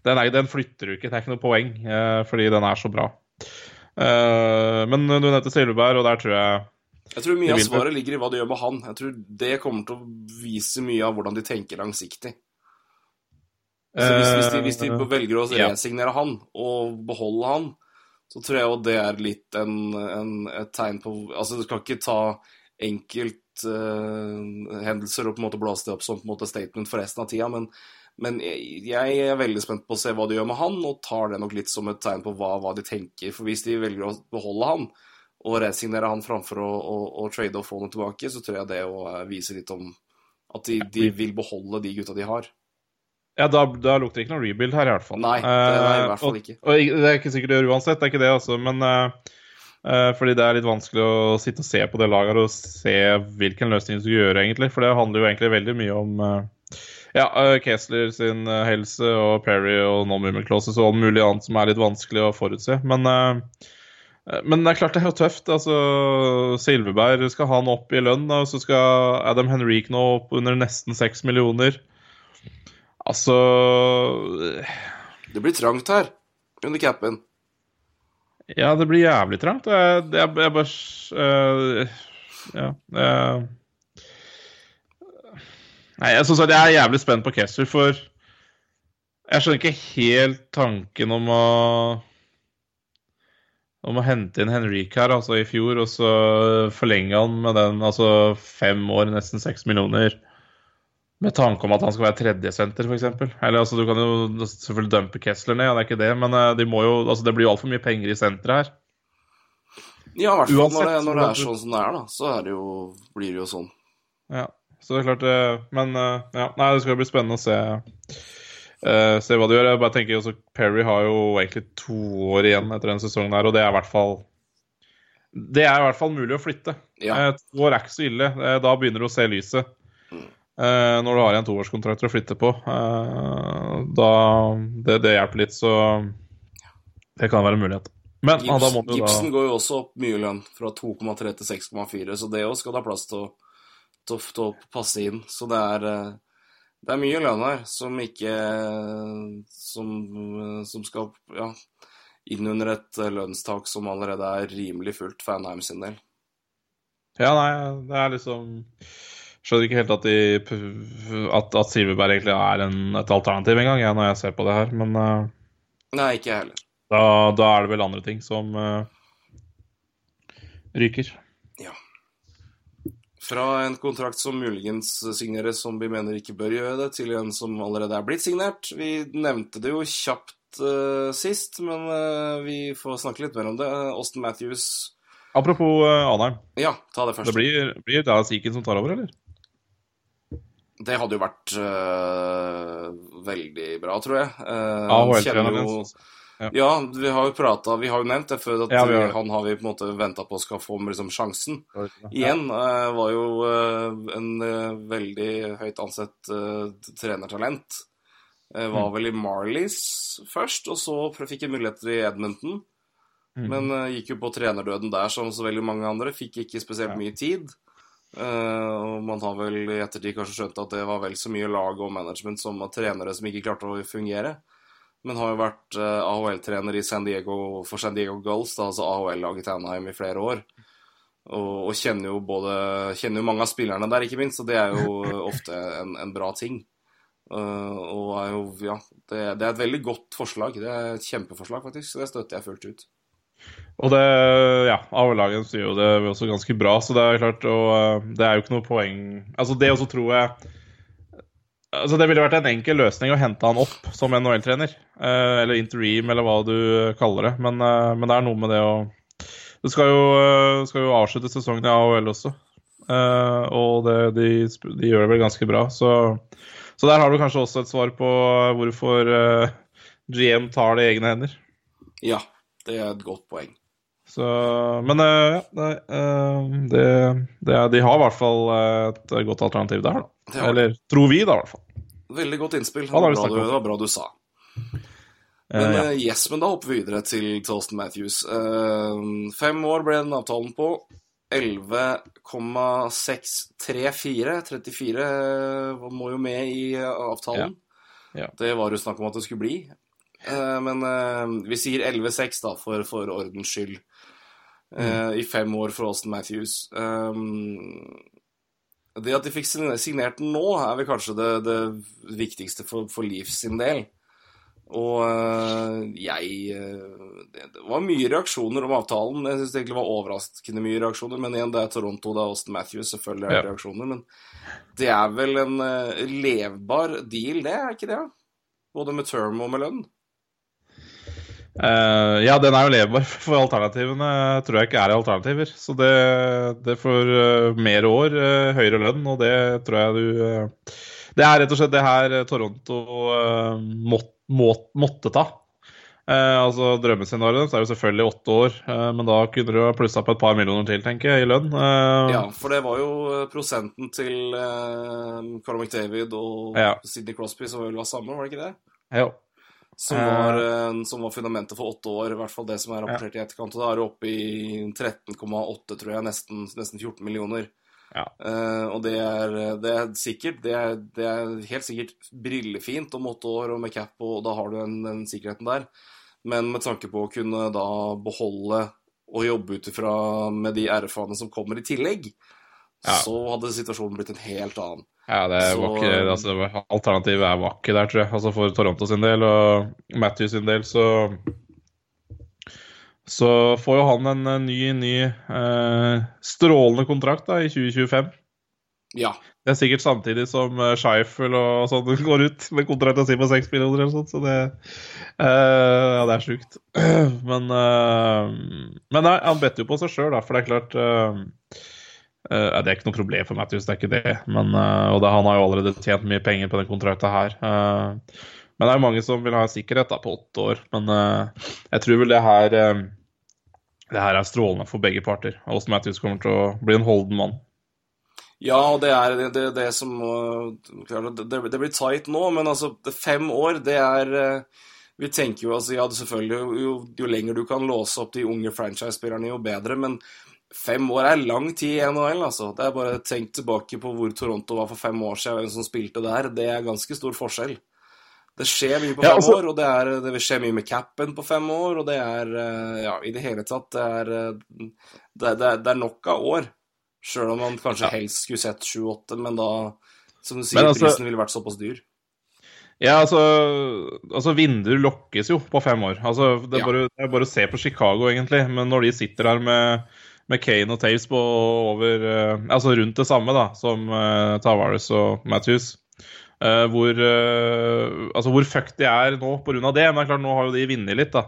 den, er, den flytter du ikke. Det er ikke noe poeng, eh, fordi den er så bra. Eh, men du nevnte Silveberg, og der tror jeg Jeg tror mye av svaret ligger i hva de gjør med han. Jeg tror det kommer til å vise mye av hvordan de tenker langsiktig. Så hvis, hvis, de, hvis de Eh, velger å resignere han og beholde han, så tror jeg jo det er litt en, en, et tegn på Altså, du skal ikke ta enkelthendelser og på en måte blåse det opp som på en måte statement for resten av tida, men, men jeg, jeg er veldig spent på å se hva de gjør med han, og tar det nok litt som et tegn på hva, hva de tenker. For hvis de velger å beholde han, og resignere han framfor å, å, å trade og få noe tilbake, så tror jeg det å vise viser litt om at de, de vil beholde de gutta de har. Ja, da, da lukter det ikke noe rebuild her, i hvert fall. Nei, det er i Eh, hvert fall og- ikke. Og, det er ikke sikkert det gjør uansett, det er ikke det, altså. Men uh, eh, fordi det er litt vanskelig å sitte og se på det laget og se hvilken løsning du skal gjøre, egentlig. For det handler jo egentlig veldig mye om eh, ja, eh, Kessler sin eh, helse og Perry og non-movement clauses og alt mulig annet som er litt vanskelig å forutse. Men, eh, men det er klart det er jo tøft. altså Silveberg skal ha han opp i lønn, og så skal Adam Henrik nå opp under nesten seks millioner. Altså Det blir trangt her under capen. Ja, det blir jævlig trangt. Jeg, jeg, jeg bare uh, Ja. øh. Nei, jeg, sagt, jeg er jævlig spent på Kessler, for jeg skjønner ikke helt tanken om å om å hente inn Henrik her, altså i fjor, og så forlenge han med den, altså fem år, nesten seks millioner. Med tanke om at han skal være tredjesenter, f.eks. Eller altså, du kan jo selvfølgelig dumpe Kessler ned, det er ikke det, men eh, de må jo, altså, det blir jo altfor mye penger i senteret her. Ja, i hvert fall når det, når det er sånn som det er, da. Så er det jo, blir det jo sånn. Ja, så det er klart det Men eh, ja, nei, det skal bli spennende å se Uh, Se hva de gjør. Jeg bare tenker også Perry har jo egentlig to år igjen etter den sesongen her, og det er i hvert fall Det er i hvert fall mulig å flytte. Ja. Eh, to år er ikke så ille. Eh, da begynner du å se lyset. Eh, når du har igjen toårskontrakt å flytte på. Eh, da det, det hjelper litt, så det kan være en mulighet. Men ja, da må du da Gibson går jo også opp mye lønn, fra 2,3 til 6,4, så det òg skal du ha plass til å, til, å- passe inn. Så det er, eh, det er mye lønn her som ikke Som, som skal ja, inn under et lønnstak som allerede er rimelig fullt for Anheim sin del. Ja, nei, det er liksom Skjønner ikke helt at, de, at, at Silverberg egentlig er en, et alternativ engang, ja, når jeg ser på det her. Men uh, Nei, ikke jeg heller. da, da er det vel andre ting som uh, ryker. Fra en kontrakt som muligens signeres som vi mener ikke bør gjøre det, til en som allerede er blitt signert. Vi nevnte det jo kjapt uh, sist, men uh, vi får snakke litt mer om det. Austin Matthews Apropos uh, Anheim. Ja, ta det først. Det blir, blir da Ziken som tar over, eller? Det hadde jo vært uh, veldig bra, tror jeg. Uh, AHL-treneren jo hans. Ja. Ja, vi har jo prata Vi har jo nevnt det før, at Ja, har han har vi på en måte venta på skal få liksom, sjansen. Igjen øh, var jo øh, en øh, veldig høyt ansett øh, trenertalent. Var Mm. vel i Marlies først, og så fikk jeg muligheter i Edmonton. Mm. Men gikk jo på trenerdøden der som så veldig mange andre. Fikk ikke spesielt mye tid. Uh, og man har vel i ettertid kanskje skjønt at det var vel så mye lag og management som trenere som ikke klarte å fungere. Men har jo vært eh, AHL-trener i San Diego for San Diego Gulls, da, altså AHL-laget til Anaheim, i flere år. Og, og kjenner jo både Kjenner jo mange av spillerne der, ikke minst, og det er jo ofte en, en bra ting. Uh, og er jo, ja, det, det er et veldig godt forslag. Det er et kjempeforslag, faktisk. Så det støtter jeg fullt ut. Og det, ja, A-laget sier jo det også ganske bra, så det er klart Og eh, det er jo ikke noe poeng Altså, det også tror jeg Altså, Det ville vært en enkel løsning å hente han opp som NHL-trener. Eh, eller interim, eller hva du kaller det. Men, eh, men, det er noe med det å Det skal jo, eh, skal jo avslutte sesongen i AHL også. Eh, og det, de, de, gjør det vel ganske bra. Så, så, der har du kanskje også et svar på hvorfor eh, GM tar det i egne hender. Ja, det er et godt poeng. Så, men ja, det, det, det, de har i hvert fall et godt alternativ der, da. Eller tror vi, da, i hvert fall. Veldig godt innspill. Det var, bra, du, det var bra du sa. Men uh, ja. yes, men da hopper vi videre til, Tolston Matthews. Uh, fem år ble den avtalen på. 11,634. 34 må jo med i avtalen. Ja. Ja. Det var jo snakk om at det skulle bli. Uh, men vi sier 11,6 da, for, for ordens skyld. Mm. I fem år for Austin Matthews. Um, det at de fikk signert den nå, er vel kanskje det, det viktigste for, for Leafs sin del. Og øh, jeg det, Det var mye reaksjoner om avtalen. Jeg syns det egentlig var overraskende mye reaksjoner. Men igjen, det er Toronto, det er Austin Matthews, selvfølgelig er det ja. reaksjoner. Men det er vel en uh, levbar deal, det, er ikke det? Både med term og med lønn? Uh, ja, den er jo levbar, for alternativene tror jeg ikke er alternativer. Så det, det får uh, mer år, uh, høyere lønn, og det tror jeg du Det er rett og slett det her Toronto må, må, måtte ta. altså Drømmescenarioet er jo selvfølgelig åtte år, men da kunne du ha plussa på et par millioner til, tenker jeg, i lønn. ja, for det var jo prosenten til Carl McDavid og ja. Sidney Crosby som vel var samme, var det ikke det? Ja. Som var, uh, som var, fundamentet for åtte år, i hvert fall det som er rapportert ja. i etterkant. Og da er du oppe i 13,8, tror jeg, nesten, nesten 14 millioner. Ja. Uh, og det er, det er sikkert det er, det er, helt sikkert brillefint om åtte år og med cap, og da har du den, den sikkerheten der. Men med tanke på å kunne da beholde og jobbe ut ifra med de RF-ene som kommer i tillegg, ja. så hadde situasjonen blitt en helt annen. Ja, det så... var ikke, altså, alternativet er var der, tror jeg. Altså For Toronto sin del og Matthews sin del, så Så får jo han en ny, ny eh, strålende kontrakt da i 2025. Ja. Det er sikkert samtidig som uh, Scheifel og sånn går ut med kontrakten si på seks millioner eller sånt, så det uh, Ja, det er sjukt. men uh, Men nei, han better jo på seg sjøl, da, for det er klart uh, det er ikke noe problem for Matthews, det er ikke det. Men, uh, og det, han har jo allerede tjent mye penger på den kontrakten her. Uh, men det er jo mange som vil ha sikkerhet da, på åtte år. Men jeg tror vel det her Det her er strålende for begge parter. Austin Matthews kommer til å bli en holden mann. Ja, og det er det, det, det som det, det, blir tight nå, men altså fem år, det er Vi tenker jo altså, ja, selvfølgelig jo, jo lenger du kan låse opp de unge franchise-spillerne, jo bedre. men Fem år er lang tid i NHL, altså. Det er bare tenkt tilbake på hvor Toronto var for fem år siden, hvem som spilte der. Det er ganske stor forskjell. Det skjer mye på fem ja, altså... år, og det, er, det, vil skje mye med capen på fem år, og det er eh, Ja, i det hele tatt, det er eh, Det, det, det er nok av år. Sjøl om man kanskje helst skulle sett sju-åtte, men da, som du sier, altså... prisen ville vært såpass dyr. Ja, altså, altså Vinduer lokkes jo på fem år. Altså, det, er ja. bare, det er bare å se på Chicago, egentlig. Men når de sitter der med med Kane og Taves på over uh, Altså rundt det samme da, som uh, Tavares og Matthews. Uh, hvor, altså hvor fucked de er nå pga. det. Men det er klart, nå har jo de vunnet litt, da.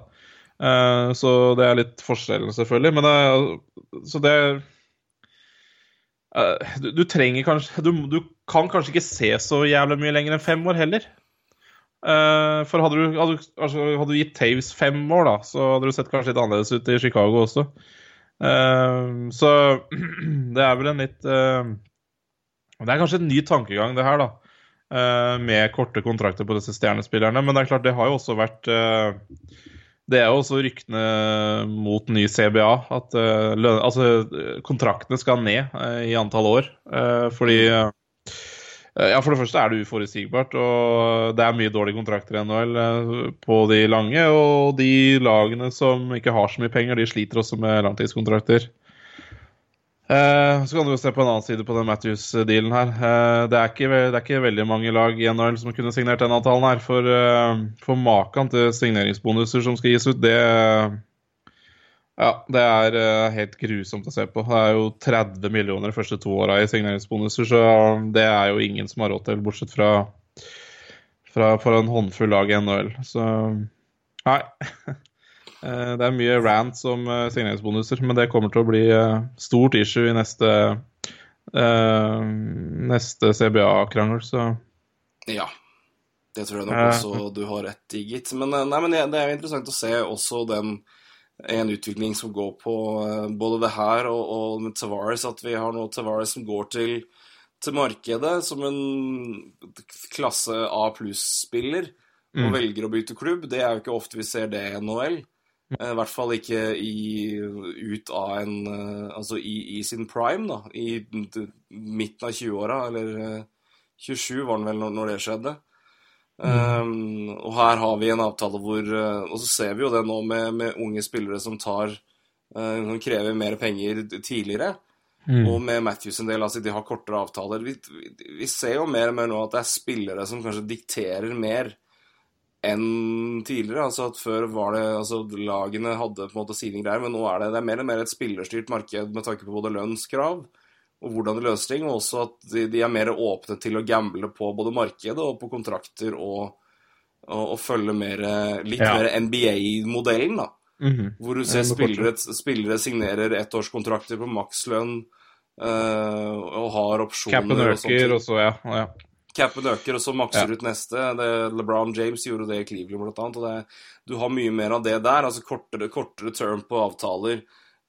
så det er litt forskjellen, selvfølgelig. Men det, så det du, du, trenger kanskje du, du, kan kanskje ikke se så jævlig mye lenger enn fem år heller. for hadde du, hadde, altså, hadde du gitt Taves fem år, da, så hadde du sett kanskje litt annerledes ut i Chicago også. Uh, så det er vel en litt uh, Det er kanskje en ny tankegang, det her, da. Uh, med korte kontrakter på disse stjernespillerne. Men det er klart, det har jo også vært Det er jo også ryktene mot ny CBA at løn, altså, kontraktene skal ned i antall år. fordi Eh, ja, For det første er det uforutsigbart, og det er mye dårlige kontrakter i NHL eh, på de lange. Og de lagene som ikke har så mye penger, de sliter også med langtidskontrakter. Eh, så kan du jo se på en annen side på den Matthews-dealen her. Det er, ikke, det er ikke veldig mange lag i NHL som kunne signert denne avtalen her. For, for maken til signeringsbonuser som skal gis ut, det Ja, det er eh, helt grusomt å se på. Det er jo 30 millioner de første to åra i signeringsbonuser, så det er jo ingen som har råd til, bortsett fra, fra for en håndfull lag i NHL. Så nei. Eh, Det er mye rants om eh, signeringsbonuser, men det kommer til å bli stort issue i neste, neste CBA-krangel, så Ja. Det tror jeg nok også du har rett i, gitt. Men, nei, men det det er jo interessant å se også den en utvikling som går på eh, både det her og, og med Tavares, at vi har nå Tavares som går til, til markedet som en klasse A pluss-spiller og velger å bytte klubb. Det er jo ikke ofte vi ser det i NHL. Eh, I hvert fall ikke i, ut av en eh, Altså i, i sin prime, da. I midten av 20-åra, eller eh, 27 var den vel når, når det skjedde. Um, og her har vi en avtale hvor eh, Og så ser vi jo det nå med, med unge spillere som tar uh, Som krever mer penger tidligere. Og med Matthews en del, altså de har kortere avtaler. Vi, vi, vi ser jo mer og mer nå at det er spillere som kanskje dikterer mer enn tidligere. Altså at Før var det altså lagene hadde på en måte sine greier, men nå er det, det er mer og mer et spillerstyrt marked med tanke på både lønnskrav og hvordan de løser ting, og også at de, de er mer åpne til å gamble på både markedet og på kontrakter og, og, og følge mer, litt Ja. mer NBA-modellen, da. Mhm. Hvor du ser spillere, spillere signerer ettårskontrakter på makslønn eh, og har opsjoner capen øker, og så ja. ja. Capen øker, og så makser Ja. ut neste. Det, LeBron James gjorde det i Cleveland, blant annet. Og det, du har mye mer av det der. Altså kortere, kortere term på avtaler.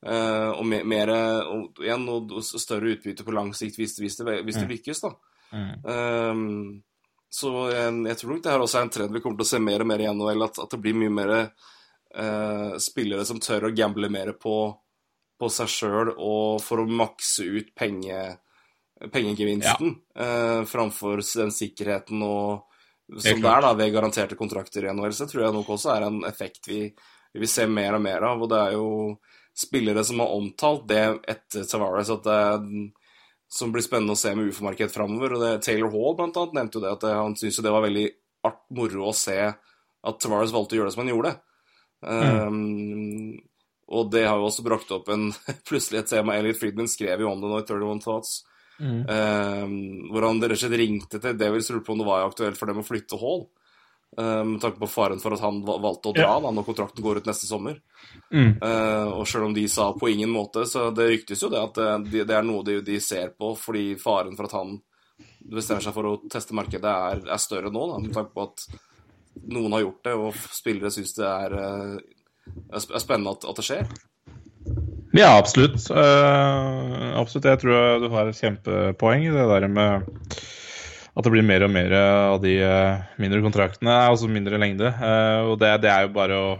Eh, og mer, mer, og, igjen, og og større utbytte på lang sikt hvis, hvis, det, hvis det lykkes, da. Um, så jeg, jeg tror nok det her også er en trend vi kommer til å se mer og mer i NHL, at, at det blir mye mer uh, spillere som tør å gamble mer på, på seg sjøl og for å makse ut penge, pengegevinsten eh, framfor den sikkerheten og som det er da ved garanterte kontrakter i NHL. Så det tror jeg nok også er en effekt vi, vi vil se mer og mer av. Og det er jo spillere som har omtalt det etter Tavares, at det som blir spennende å se med UFO-markedet framover. Og det, Taylor Hall blant annet nevnte jo det, at det, han syntes det var veldig art, moro å se at Tavares valgte å gjøre det som han gjorde. Um, og det har jo også brakt opp en plutselig et tema. Elliot Friedman skrev jo om det nå i 31 Thoughts. Um, hvor han rett og slett ringte til Devils og lurte på om det var aktuelt for dem å flytte Hall. Um, med tanke på faren for at han valgte å dra da når kontrakten går ut neste sommer. Uh, og selv om de sa på ingen måte, så det ryktes jo det at det, det- det er noe de, de ser på, fordi faren for at han bestemmer seg for å teste markedet, er, er større nå, da, med tanke på at noen har gjort det, og spillere syns det er er spennende at, at det skjer. Ja, absolutt. Uh, absolutt. Jeg tror du har et kjempepoeng i det der med at det blir mer og mer av de eh, mindre kontraktene, altså mindre lengde. Eh, og det, det er jo bare å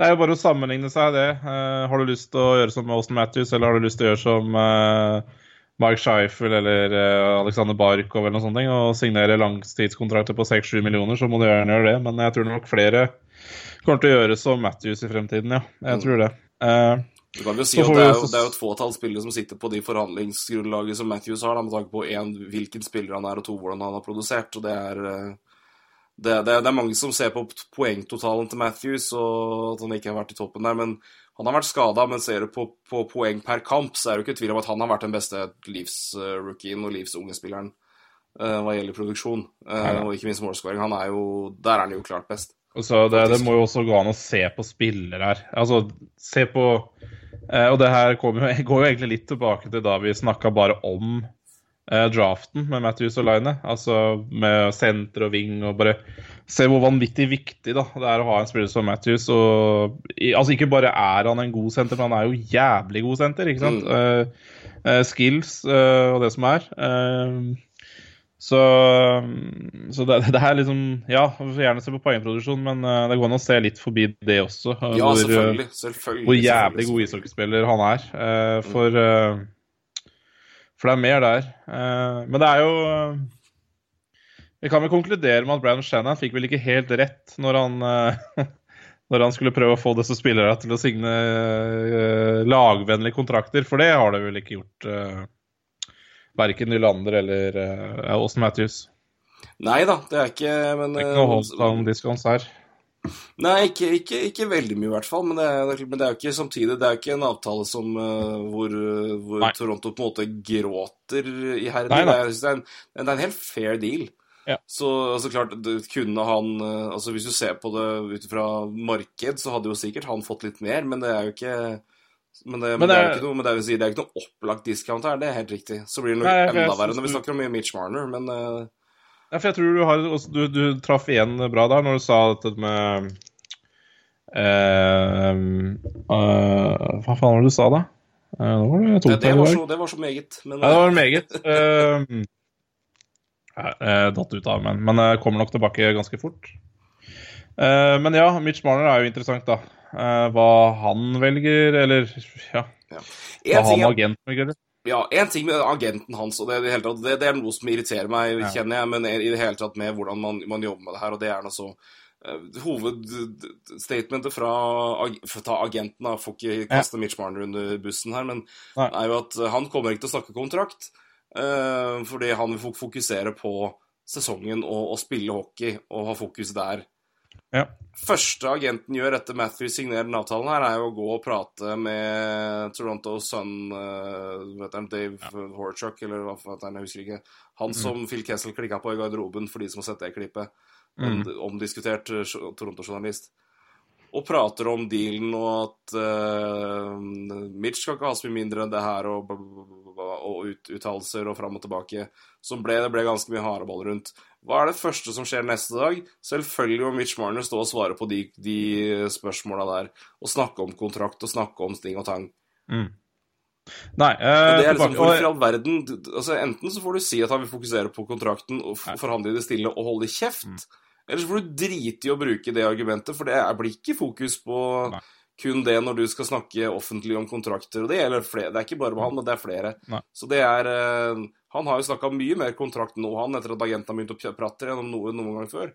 det er jo bare å sammenligne seg, det. Eh, har du lyst til å gjøre som Austin Matthews, eller har du lyst til å gjøre som uh, Mark Scheifel eller eh, Alexander Barkov eller noe sånt, og signere langtidskontrakter på 6-7 millioner, så må du gjerne gjøre det. Men jeg tror nok flere kommer til å gjøre som Matthews i fremtiden, ja. Jeg tror det. Eh, Du kan jo si at det er, jo, det er jo et fåtall spillere som sitter på de forhandlingsgrunnlaget som Matthews har, da, med tanke på én, hvilken spiller han er, og to, hvordan han har produsert. og det er... eh, Det, det, det er mange som ser på poengtotalen til Matthews, og at han ikke har vært i toppen der. Men han har vært skada, men ser du på, på poeng per kamp, så er det jo ikke tvil om at han har vært den beste livsrookien og livsunge spilleren eh, hva gjelder produksjon. Uh, og ikke minst målskåring. Han er jo, der er han jo klart best. Og så det, det må jo også gå an å se på spillere her. Altså, se på Og det her jo, går jo egentlig litt tilbake til da vi snakka bare om eh, draften med Matthews og Line. Altså med senter og wing og bare Se hvor vanvittig viktig da det er å ha en spiller som Matthews. Og, altså Ikke bare er han en god senter, men han er jo jævlig god senter. ikke sant? Mm. eh, skills eh, og det som er. Eh, så, så det, det er liksom Ja, vi får gjerne se på poengproduksjon, men eh, det går an å se litt forbi det også. eh, Ja, hvor, eh, selvfølgelig. selvfølgelig Hvor jævlig god ishockeyspiller han er. eh, for, for det er mer der. Men det er jo Vi kan vel konkludere med at Brandon Shannon fikk vel ikke helt rett når han når han skulle prøve å få disse spillerne til å signe lagvennlige kontrakter, for det har det vel ikke gjort. Verken Nylander eller uh, Austin Matthews. Nei da, det er ikke Men Det er eh, ikke noe on discounts her. Nei, ikke, ikke, ikke veldig mye i hvert fall, men det, er, men det er jo ikke samtidig Det er jo ikke en avtale som uh, hvor, hvor Toronto på en måte gråter iherdig. Nei, Det, nei. er- det, er en- det er en helt fair deal. Ja. Så altså, klart, kunne han altså Hvis du ser på det ut fra marked, så hadde jo sikkert han fått litt mer, men det er jo ikke men det, men Men det er ikke noe, men det er, si, det er jo ikke noe opplagt discount her, det er helt riktig. Så blir det nok enda verre når vi snakker om Mitch Marner, men uh, Ja, for jeg tror du har Du, du traff igjen bra der når du sa dette med uh, uh, Hva faen var det du sa, da? Eh, var det det, det, var så, det var så meget. Men, Ja, det var meget. Jeg datt ut av, men, men jeg kommer nok tilbake ganske fort. Men ja, Mitch Marner er jo interessant, da. Eh, hva han velger, eller ja, ja. hva han agenten velger. Ja, én ting med agenten hans, og det, det, tatt, det, det er noe som irriterer meg, Ja. kjenner jeg, men i det hele tatt med hvordan man, man jobber med det her, og det er altså uh, Hovedstatementet fra, ag- ta agenten da, får ikke kaste Mitch Marner under bussen her, men Nei. er jo at uh, han kommer ikke til å snakke kontrakt, uh, fordi han vil fokusere på sesongen og, og spille hockey, og ha fokus der Ja. første agenten gjør etter Matthew signerer den avtalen her, er jo å gå og prate med Toronto Sun uh, du, Dave Horchuk, eller hva heter han, jeg husker ikke. Han som Phil Kessel klikka på i garderoben, for de som har sett det klippet. Mm. omdiskutert uh, Toronto-journalist. Og prater om dealen og at uh, Mitch skal ikke ha så mye mindre enn det her, og, bla, bla, bla, og ut, uttalelser og fram og tilbake. Som ble, det ble ganske mye hareball rundt. Hva er det første som skjer neste dag? Selvfølgelig må Mitch Marner stå og svare på de, de spørsmåla der. Og snakke om kontrakt og snakke om sting og tang. Nei, Og eh, det er liksom, Hvorfor i all verden altså Enten så får du si at han vil fokusere på kontrakten og forhandle i det stille og holde kjeft. Mm. Eller så får du drite i å bruke det argumentet, for det blir ikke fokus på Nei. Kun det når du skal snakke offentlig om kontrakter. Og det gjelder flere. Det er ikke bare med han, men det er flere. Nei. Så det er uh, Han har jo snakka mye mer kontrakt nå, han, etter at agenten har begynt å prate prate om noe noen gang før.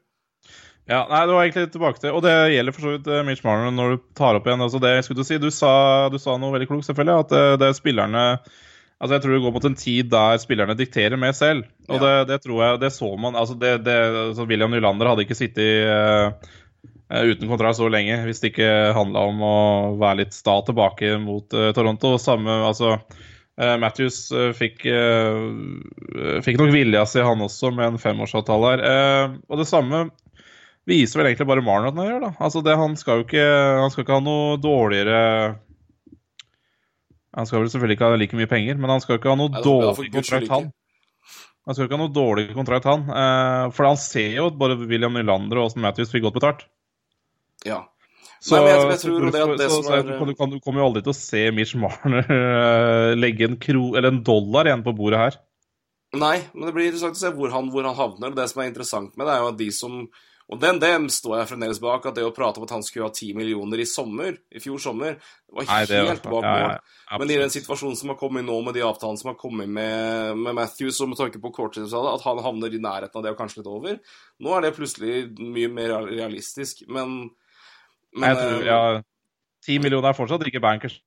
Ja, nei, det var egentlig tilbake til Og det gjelder for så vidt eh, Mitch Marner når du tar opp igjen altså det jeg skulle si. Du sa, du sa noe veldig klokt, selvfølgelig. At det, det er spillerne Altså Jeg tror det går mot en tid der spillerne dikterer mer selv. Og Ja. det, det tror jeg Det så man altså det, det, altså William Nylander hadde ikke sittet i eh, uten kontrakt så lenge hvis det ikke handla om å være litt sta tilbake mot eh, Toronto. Samme altså eh, Matthews eh, fikk, eh, fikk nok vilja si, han også, med en femårsavtale her. Eh, og det samme viser vel egentlig bare Marnot han gjør, da. Altså det, han skal jo ikke Han skal ikke ha noe dårligere Han skal vel selvfølgelig ikke ha like mye penger, men han skal ikke ha noe for dårlig kontrakt, han. Han skal ikke ha noe dårlig kontrakt, han. Eh, for han ser jo at både William Nylander og Austin Matthews fikk godt betalt. Ja. Så, Nei, jeg- jeg tror det at det så, som er- du, kan, du, kommer jo aldri til å se Mitch Marner eh, legge en, kro, eller en dollar igjen på bordet her. Nei, men det blir interessant å se hvor han, hvor han havner. Det som er interessant med det, er jo at de som Og den, dem står jeg fremdeles bak, at det å prate om at han skulle ha 10 millioner i sommer, i fjor sommer, var Nei, det var- helt bak mål. ja, ja, Men i den situasjonen som har kommet nå, med de avtalene som har kommet med, med Matthews, og med tanke på korttidsavtale, at han havner i nærheten av det og kanskje litt over Nå er det plutselig mye mer realistisk, men, men jeg tror, eh, ja, 10 millioner er fortsatt ikke bankers.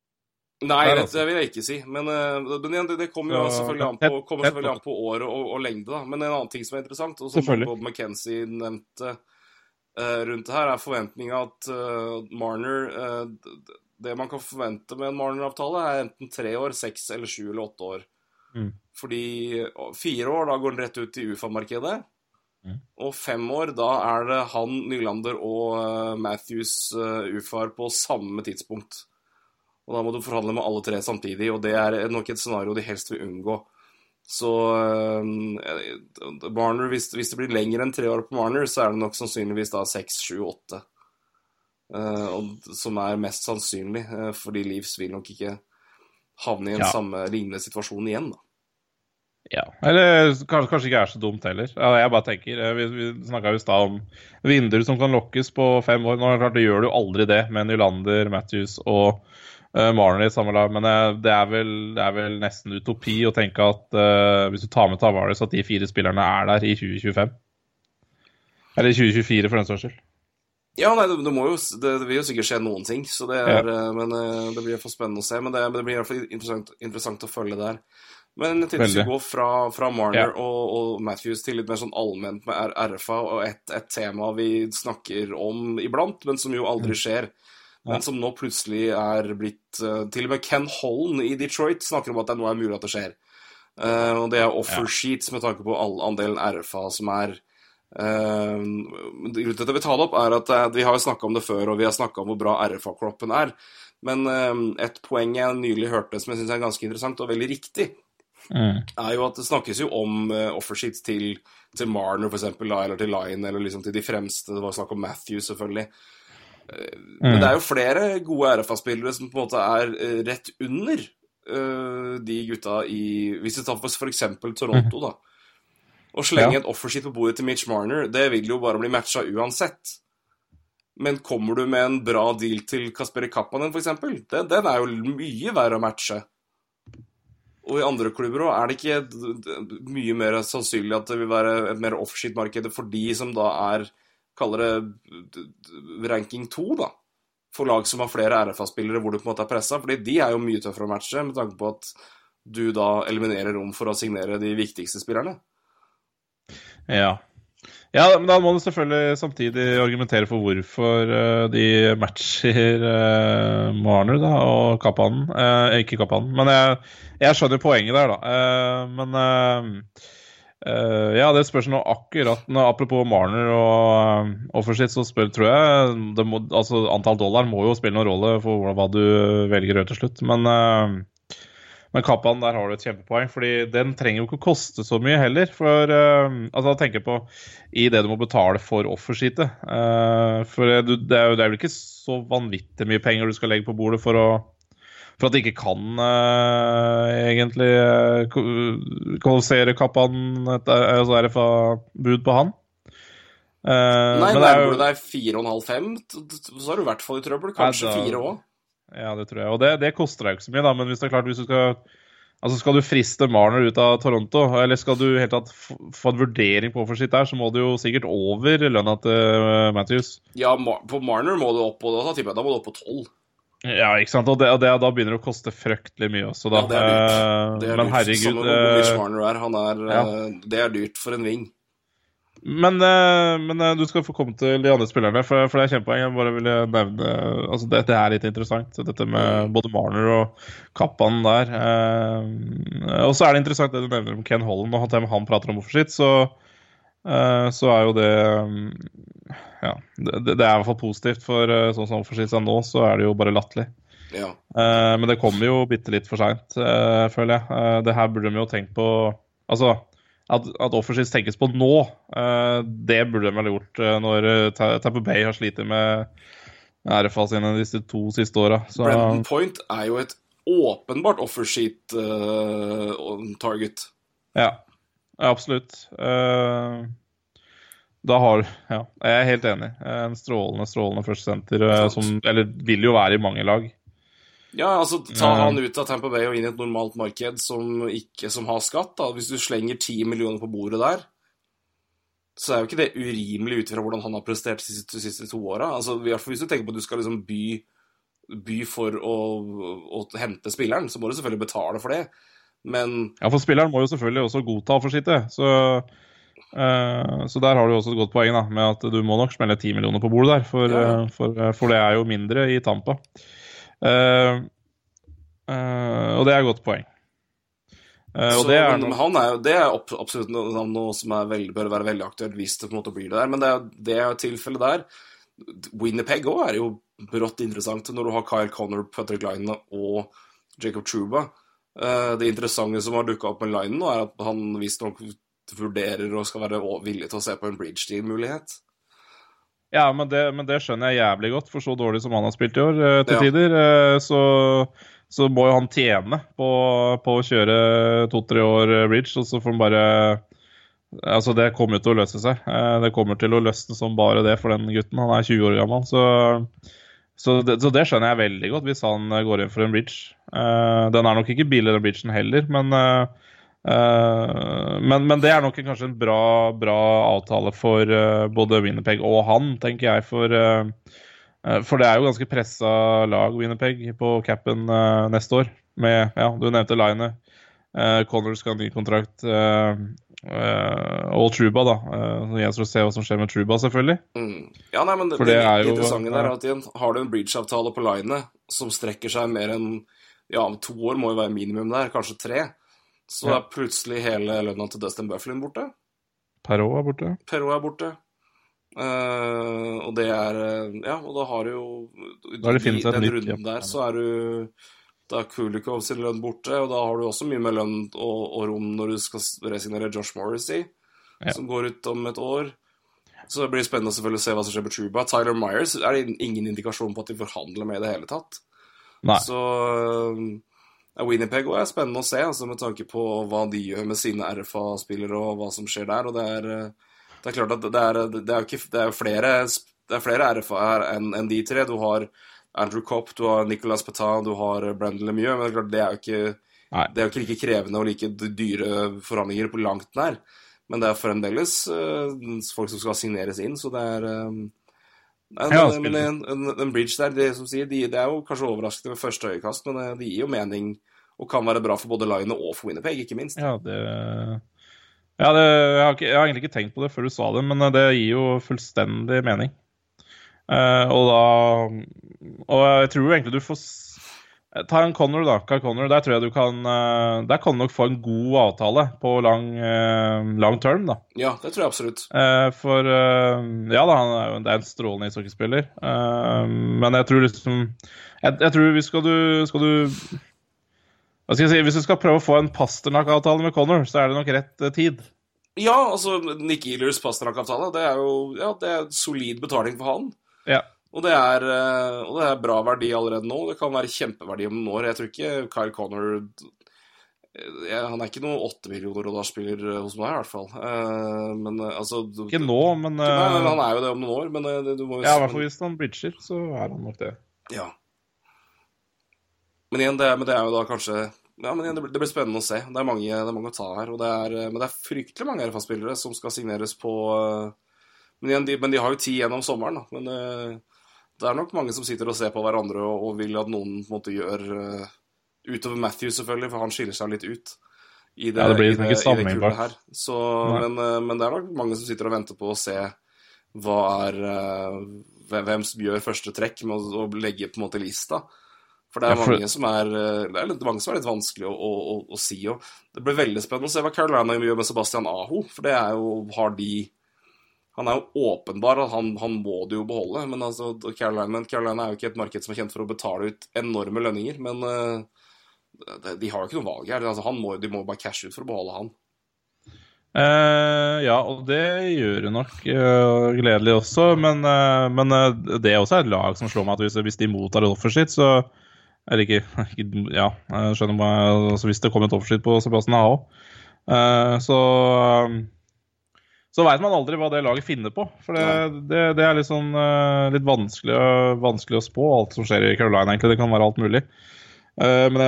Nei, det, altså. vil jeg ikke si. Men, eh, men igjen, det, det kommer jo selvfølgelig an på, selvfølgelig an på år og, og lengde. da. Men en annen ting som er interessant, og som Bob McKenzie nevnte uh, rundt det her, er forventninga at uh, Marner eh, d- Det man kan forvente med en Marner-avtale, er enten tre år, seks eller sju eller åtte år. Mm. Fordi fire år, da går den rett ut i UFA-markedet. Mm. Og fem år, da er det han, Nylander og eh, Matthews uh, UFA-er på samme tidspunkt. Og da må du forhandle med alle tre samtidig, og det er nok et scenario de helst vil unngå. Så eh, Marner, hvis, hvis det blir lenger enn tre år på Marner, så er det nok sannsynligvis da seks, sju, åtte. Eh, og, som er mest sannsynlig, eh, fordi Leeds vil nok ikke havne i en Ja. samme lignende situasjon igjen. da. Ja, Eller kanskje, kanskje ikke er så dumt heller. Jeg bare tenker, eh, Vi, vi snakka i stad om vinduer som kan lokkes på fem år. Nå er det klart, det gjør du aldri det med Nylander, Matthews og uh, Marner i samme lag. Men uh, det, er vel, det er vel nesten utopi å tenke at uh, hvis du tar med Tavares, at de fire spillerne er der i 2025. Eller 2024, for den saks skyld. Ja, nei, det, det, må jo, det, det vil jo sikkert skje noen ting, så det er, ja. men det blir for spennende å se. Men det, men det blir i hvert fall interessant, interessant å følge der. Men jeg tenkte vi skulle gå fra, fra Marner Ja. og, og Matthews til litt mer sånn allment med RFA og et, et tema vi snakker om iblant, men som jo aldri Mm. skjer. Men som nå plutselig er blitt eh, Til og med Ken Holland i Detroit snakker om at det nå er mulig at det skjer. Uh, og det er offer sheets med tanke på all andelen RFA som er uh, Grunnen til at jeg vil ta det opp, er at uh, vi har jo snakka om det før, og vi har snakka om hvor bra RFA-kroppen er. Men uh, et poeng jeg nylig hørte som jeg syns er ganske interessant og veldig riktig, Mm. er jo at det snakkes jo om uh, offersheets til, til Marner, eksempel, eller til Line, eller liksom til de fremste. Det var snakk om Matthew, selvfølgelig. Eh, Men det er jo flere gode RFA-spillere som på en måte er uh, rett under uh, de gutta i Hvis vi tar for, Toronto, Toronto, da. Å slenge Ja. et offersheet på bordet til Mitch Marner, det vil jo bare bli matcha uansett. Men kommer du med en bra deal til Kasperi Kappanen, eksempel, den, den er jo mye verre å matche. Og i andre klubber òg, er det ikke mye mer sannsynlig at det vil være et mer offshit-marked for de som da er Kaller det ranking 2, da. For lag som har flere RFA-spillere hvor du på en måte er pressa. Fordi de er jo mye tøffere å matche, med tanke på at du da eliminerer rom for å signere de viktigste spillerne. Ja. Ja, men da må du selvfølgelig samtidig argumentere for hvorfor eh, de matcher uh, Marner da, og Kappanen. Uh, ikke Kappanen, men jeg, jeg skjønner poenget der, da. Uh, men Uh, ja, det spørs nå akkurat nå, Apropos Marner og uh, Offershit, så spør, tror jeg må, altså, Antall dollar må jo spille noen rolle for hva, du velger å gjøre til slutt. Men eh, men Kappan, der har du et kjempepoeng, fordi den trenger jo ikke å koste så mye heller. For uh, altså, jeg tenker på i det du må betale for offersheetet. Uh, for det, det, er jo, det er vel ikke så vanvittig mye penger du skal legge på bordet for å for at de ikke kan uh, egentlig uh, kvalifisere Kappan altså RFA-bud på han. Uh, Nei, men det er jo- nærmer du deg 4,5-5, så er du i hvert fall i trøbbel. Kanskje fire òg. Ja, det tror jeg. Og det, det koster deg jo ikke så mye, da. Men hvis det er klart, hvis du skal Altså, skal du friste Marner ut av Toronto, eller skal du helt tatt få en vurdering på for sitt der, så må du jo sikkert over lønna til uh, Matthews. Ja, på Marner må du opp på da da må du opp på 12. Ja, ikke sant. Og, det, og det, da begynner det å koste fryktelig mye også, da. Ja, det er dyrt. Eh, Det er men dyrt. herregud Mitch eh, Marner er. Han er ja. eh, Det er dyrt for en wing. Men, eh, men eh, du skal få komme til de andre spillerne, for, for det er kjempepoeng. Jeg bare ville nevne altså Dette er litt interessant, dette med både Marner og Kappan der. Eh, og så er det interessant det du nevner om Ken Holland, og han, han prater om hvorfor sitt, så, eh, så er jo det mm, Ja, det, det er i hvert fall positivt, for eh, sånn som hvorfor sitt er nå, så er det jo bare latterlig. Ja. Eh, men det kommer jo bitte litt for seint, føler jeg. Eh, det her burde de jo tenkt på Altså, at, at offensivt tenkes på nå, eh, det burde de vel ha gjort eh, når uh, Tamper Bay har slitt med RFA sine disse to siste åra. Så Brendan Point er jo et åpenbart offersheet-target. ja, ja, absolutt. Uh, da har Ja, jeg er helt enig. En strålende, strålende førstesenter uh, som Eller vil jo være i mange lag. Ja, altså ta han ut av Tampa Bay og inn i et normalt marked som ikke som har skatt. da. Hvis du slenger 10 millioner på bordet der, så er jo ikke det urimelig ut fra hvordan han har prestert de siste, siste to åra. Altså, i hvert fall hvis du tenker på at du skal liksom by, by for å, å hente spilleren, så må du selvfølgelig betale for det. Men Ja, for spilleren må jo selvfølgelig også godta offersittet. Så, eh, så der har du også et godt poeng, da, med at du må nok smelle 10 millioner på bordet der. For, Ja, eh, for, eh, for det er jo mindre i Tampa. Eh, og det er et godt poeng. Uh, så, det er men noe han er jo, det er absolutt noe, noe som veldig, bør være veldig aktuelt hvis det på en måte blir det der. Men det er, det tilfellet der. Winnipeg òg er jo brått interessant når du har Kyle Connor, Patrick Line og Jacob Truba. Det interessante som har dukka opp med Line nå, er at han visstnok vurderer og skal være villig til å se på en bridge deal-mulighet. Ja, men det, men det skjønner jeg jævlig godt, for så dårlig som han har spilt i år eh, til Ja. tider. eh, så, så må jo han tjene på, på å kjøre to-tre år eh, bridge, og så får han bare Altså, det kommer jo til å løse seg. Eh, Det kommer til å løsne som bare det for den gutten. Han er 20 år gammel, så så det, så det skjønner jeg veldig godt hvis han går inn for en bridge. Den er nok ikke billigere enn bridgen heller, men, men, men det er nok kanskje en bra, bra avtale for eh, både Winnerpeg og han, tenker jeg. For, eh, eh, for det er jo ganske pressa lag, Winnerpeg, på capen eh, neste år. Med, ja, du nevnte Line. Uh, Connor skal ha ny kontrakt. Og Truba, da. Så gjenstår å se hva som skjer med Truba, selvfølgelig. Mm. Ja, nei, men det, For det det, er jo- interessante der er at igjen, har du en bridge-avtale på linet som strekker seg mer enn Ja, to år må jo være minimum der, kanskje tre. Så Ja. er plutselig hele lønna til Dustin Bufflin borte. Perot er borte. Perot er borte. Uh, og det er eh, Ja, og da har du jo Da har det funnet seg et nytt, runden der, så er du Da er Kulikov sin lønn borte, og da har du også mye mer lønn og, og rom når du skal resignere Josh Morrissey, Ja. som går ut om et år. Så det blir spennende selvfølgelig å se hva som skjer med Truba. Tyler Myers er det ingen indikasjon på at de forhandler med i det hele tatt. Nei. Så Winnipeg òg er spennende å se, altså, med tanke på hva de gjør med sine RFA-spillere, og hva som skjer der. Og det er, eh, det er klart at det er, det er ikke, det er flere, det er flere RFA her enn en de tre. Du har Andrew Copp, du har Nicolas Petain, du har Brandon Lemieux. Men det er klart, det er jo ikke, det er jo ikke like krevende og like dyre forhandlinger på langt nær. Men det er fremdeles uh, folk som skal signeres inn, så det er um, Nei, men, en, en, en bridge der, det, som sier, de, det er jo kanskje overraskende ved første øyekast, men eh, det gir jo mening og kan være bra for både Line og for Winnipeg, ikke minst. Ja, det Ja, det, jeg, har ikke, jeg har egentlig ikke tenkt på det før du sa det, men eh, det gir jo fullstendig mening. Uh, og da Og jeg tror egentlig du får Ta en Connor, da. Kyle Connor. Der tror jeg du kan eh, Der kan du nok få en god avtale på lang, eh, lang term, da. Ja, det tror jeg absolutt. Eh, for eh, Ja da, han er jo en strålende ishockeyspiller. Eh, men jeg tror liksom Jeg, jeg tror vi skal du Skal du hva skal jeg si, Hvis du skal prøve å få en Pasternak-avtale med Connor, så er det nok rett eh, tid. Ja, altså, Nick Ehlers Pasternak-avtale, det er jo ja, det er solid betaling for han. Ja. Og det, er, eh, og det er bra verdi allerede nå. Det kan være kjempeverdi om noen år. Jeg tror ikke Kyle Connor eh, Han er ikke noen åtte millioner dollar-spiller hos meg, i hvert fall. Men altså Ikke nå, men, Nei, han er jo det om noen år, men du må jo ja, i hvert fall hvis han bridger, så er han nok det. Ja. Men igjen, det men det er jo da kanskje Ja, men igjen, det blir, det blir spennende å se. Det er mange, det er mange å ta her. Og det er, men det er fryktelig mange RFA-spillere som skal signeres på eh, men, igjen, de, men de har jo tid gjennom sommeren, da. Men eh, det er nok mange som sitter og ser på hverandre og, og vil at noen på en måte gjør eh, Utover Matthew, selvfølgelig, for han skiller seg litt ut. I det, Ja, det blir liksom ikke i sammenlignbart. her. Så, men, eh, men det er nok mange som sitter og venter på å se hva er eh, hvem som gjør første trekk med å, å legge på en måte lista. For det er Ja, for- mange som er eh, Det er litt, mange som er litt vanskelig å, å, å, si. Og det blir veldig spennende å se hva Carolina gjør med Sebastian Aho. For det er jo Har de Han er jo åpenbar han, han må det jo beholde. Men altså, Carolina, Carolina er jo ikke et marked som er kjent for å betale ut enorme lønninger. Men uh, de har jo ikke noe valg her. Altså, han må, de må bare cashe ut for å beholde han. Eh, ja, og det gjør det nok Uh, gledelig også, men, uh, men det er også et lag som slår meg at hvis, hvis de mottar et sitt, så Eller ikke, ikke Ja, jeg skjønner meg altså Hvis det kom et offerskitt på Sebastian Aho, uh, så eh, så veit man aldri hva det laget finner på. For det, det, det er sånn eh, litt vanskelig, vanskelig å spå, alt som skjer i Carolina, egentlig. Det kan være alt mulig. Uh, men,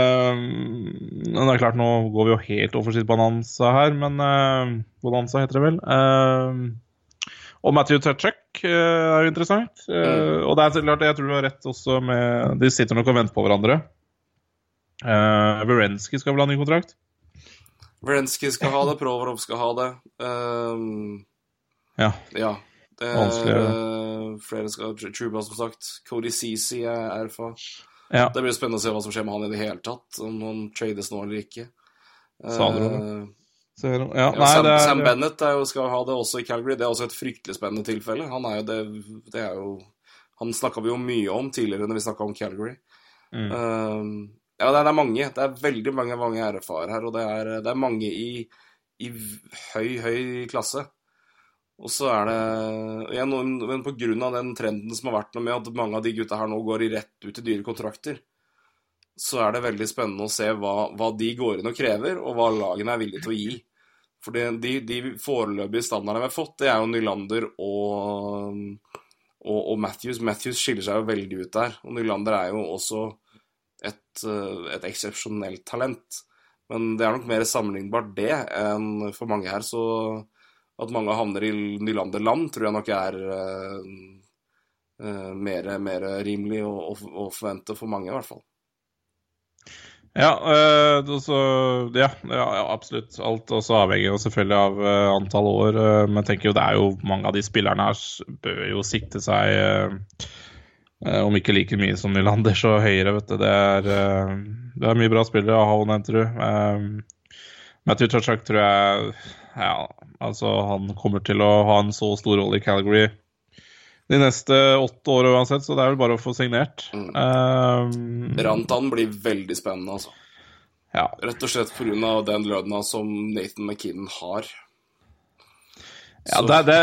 men det er klart, nå går vi jo helt over sitt Bonanza her, men Bonanza heter det vel. Og Matthew Tutchuk eh, er jo interessant. Mm. Og det er klart, jeg tror du har rett også med De sitter nok og venter på hverandre. Uh, Verensky skal vel ha ny kontrakt? Verensky skal ha det, Provorov skal ha det. Um, Ja. Ja. Det er eh, flere skal Truba, som sagt. Cody Ceesay er erfa. ja. Det blir spennende å se hva som skjer med han i det hele tatt. Om han trades nå eller ikke. Sa dere Eh, Så, ja, ja, nei, Sam, det Sam Bennett jo, skal ha det også i Calgary. Det er også et fryktelig spennende tilfelle. Han er jo det, det er jo Han snakka vi jo mye om tidligere når vi snakka om Calgary. Mm. Um, ja, det er, det er mange. Det er veldig mange, mange RFA-er her, og det er, det er mange i, i høy, høy klasse. Og så er det ja, noen- Men av den trenden som har vært nå med at mange av de gutta her nå går i rett ut i dyre kontrakter, så er det veldig spennende å se hva, hva de går inn og krever, og hva lagene er villige til å gi. For de, de foreløpige standardene vi har fått, det er jo Nylander og, og, og Matthews. Matthews skiller seg jo veldig ut der. Og Nylander er jo også et, eh, et eksepsjonelt talent. Men det er nok mer sammenlignbart det enn for mange her. Så at mange havner i Nylander-land, tror jeg nok er uh, eh, mer, mer rimelig å, å forvente for mange, i hvert fall. Ja, øh, også, ja, ja, absolutt. Alt også avhenger selvfølgelig av uh, antall år. Uh, men jeg tenker jo det er jo mange av de spillerne her bør jo sikte seg uh, Om ikke like mye som Nylander, så høyere, vet du. Det er, det er mye bra spillere. Aho nevnte du. Matthew Tachak tror jeg Ja, altså han kommer til å ha en så stor rolle i Calgary de neste åtte åra uansett, så det er vel bare å få signert. Um, Rantan blir veldig spennende, altså. ja. Rett og slett pga. den lønna som Nathan McKinnon har. Ja, det, det,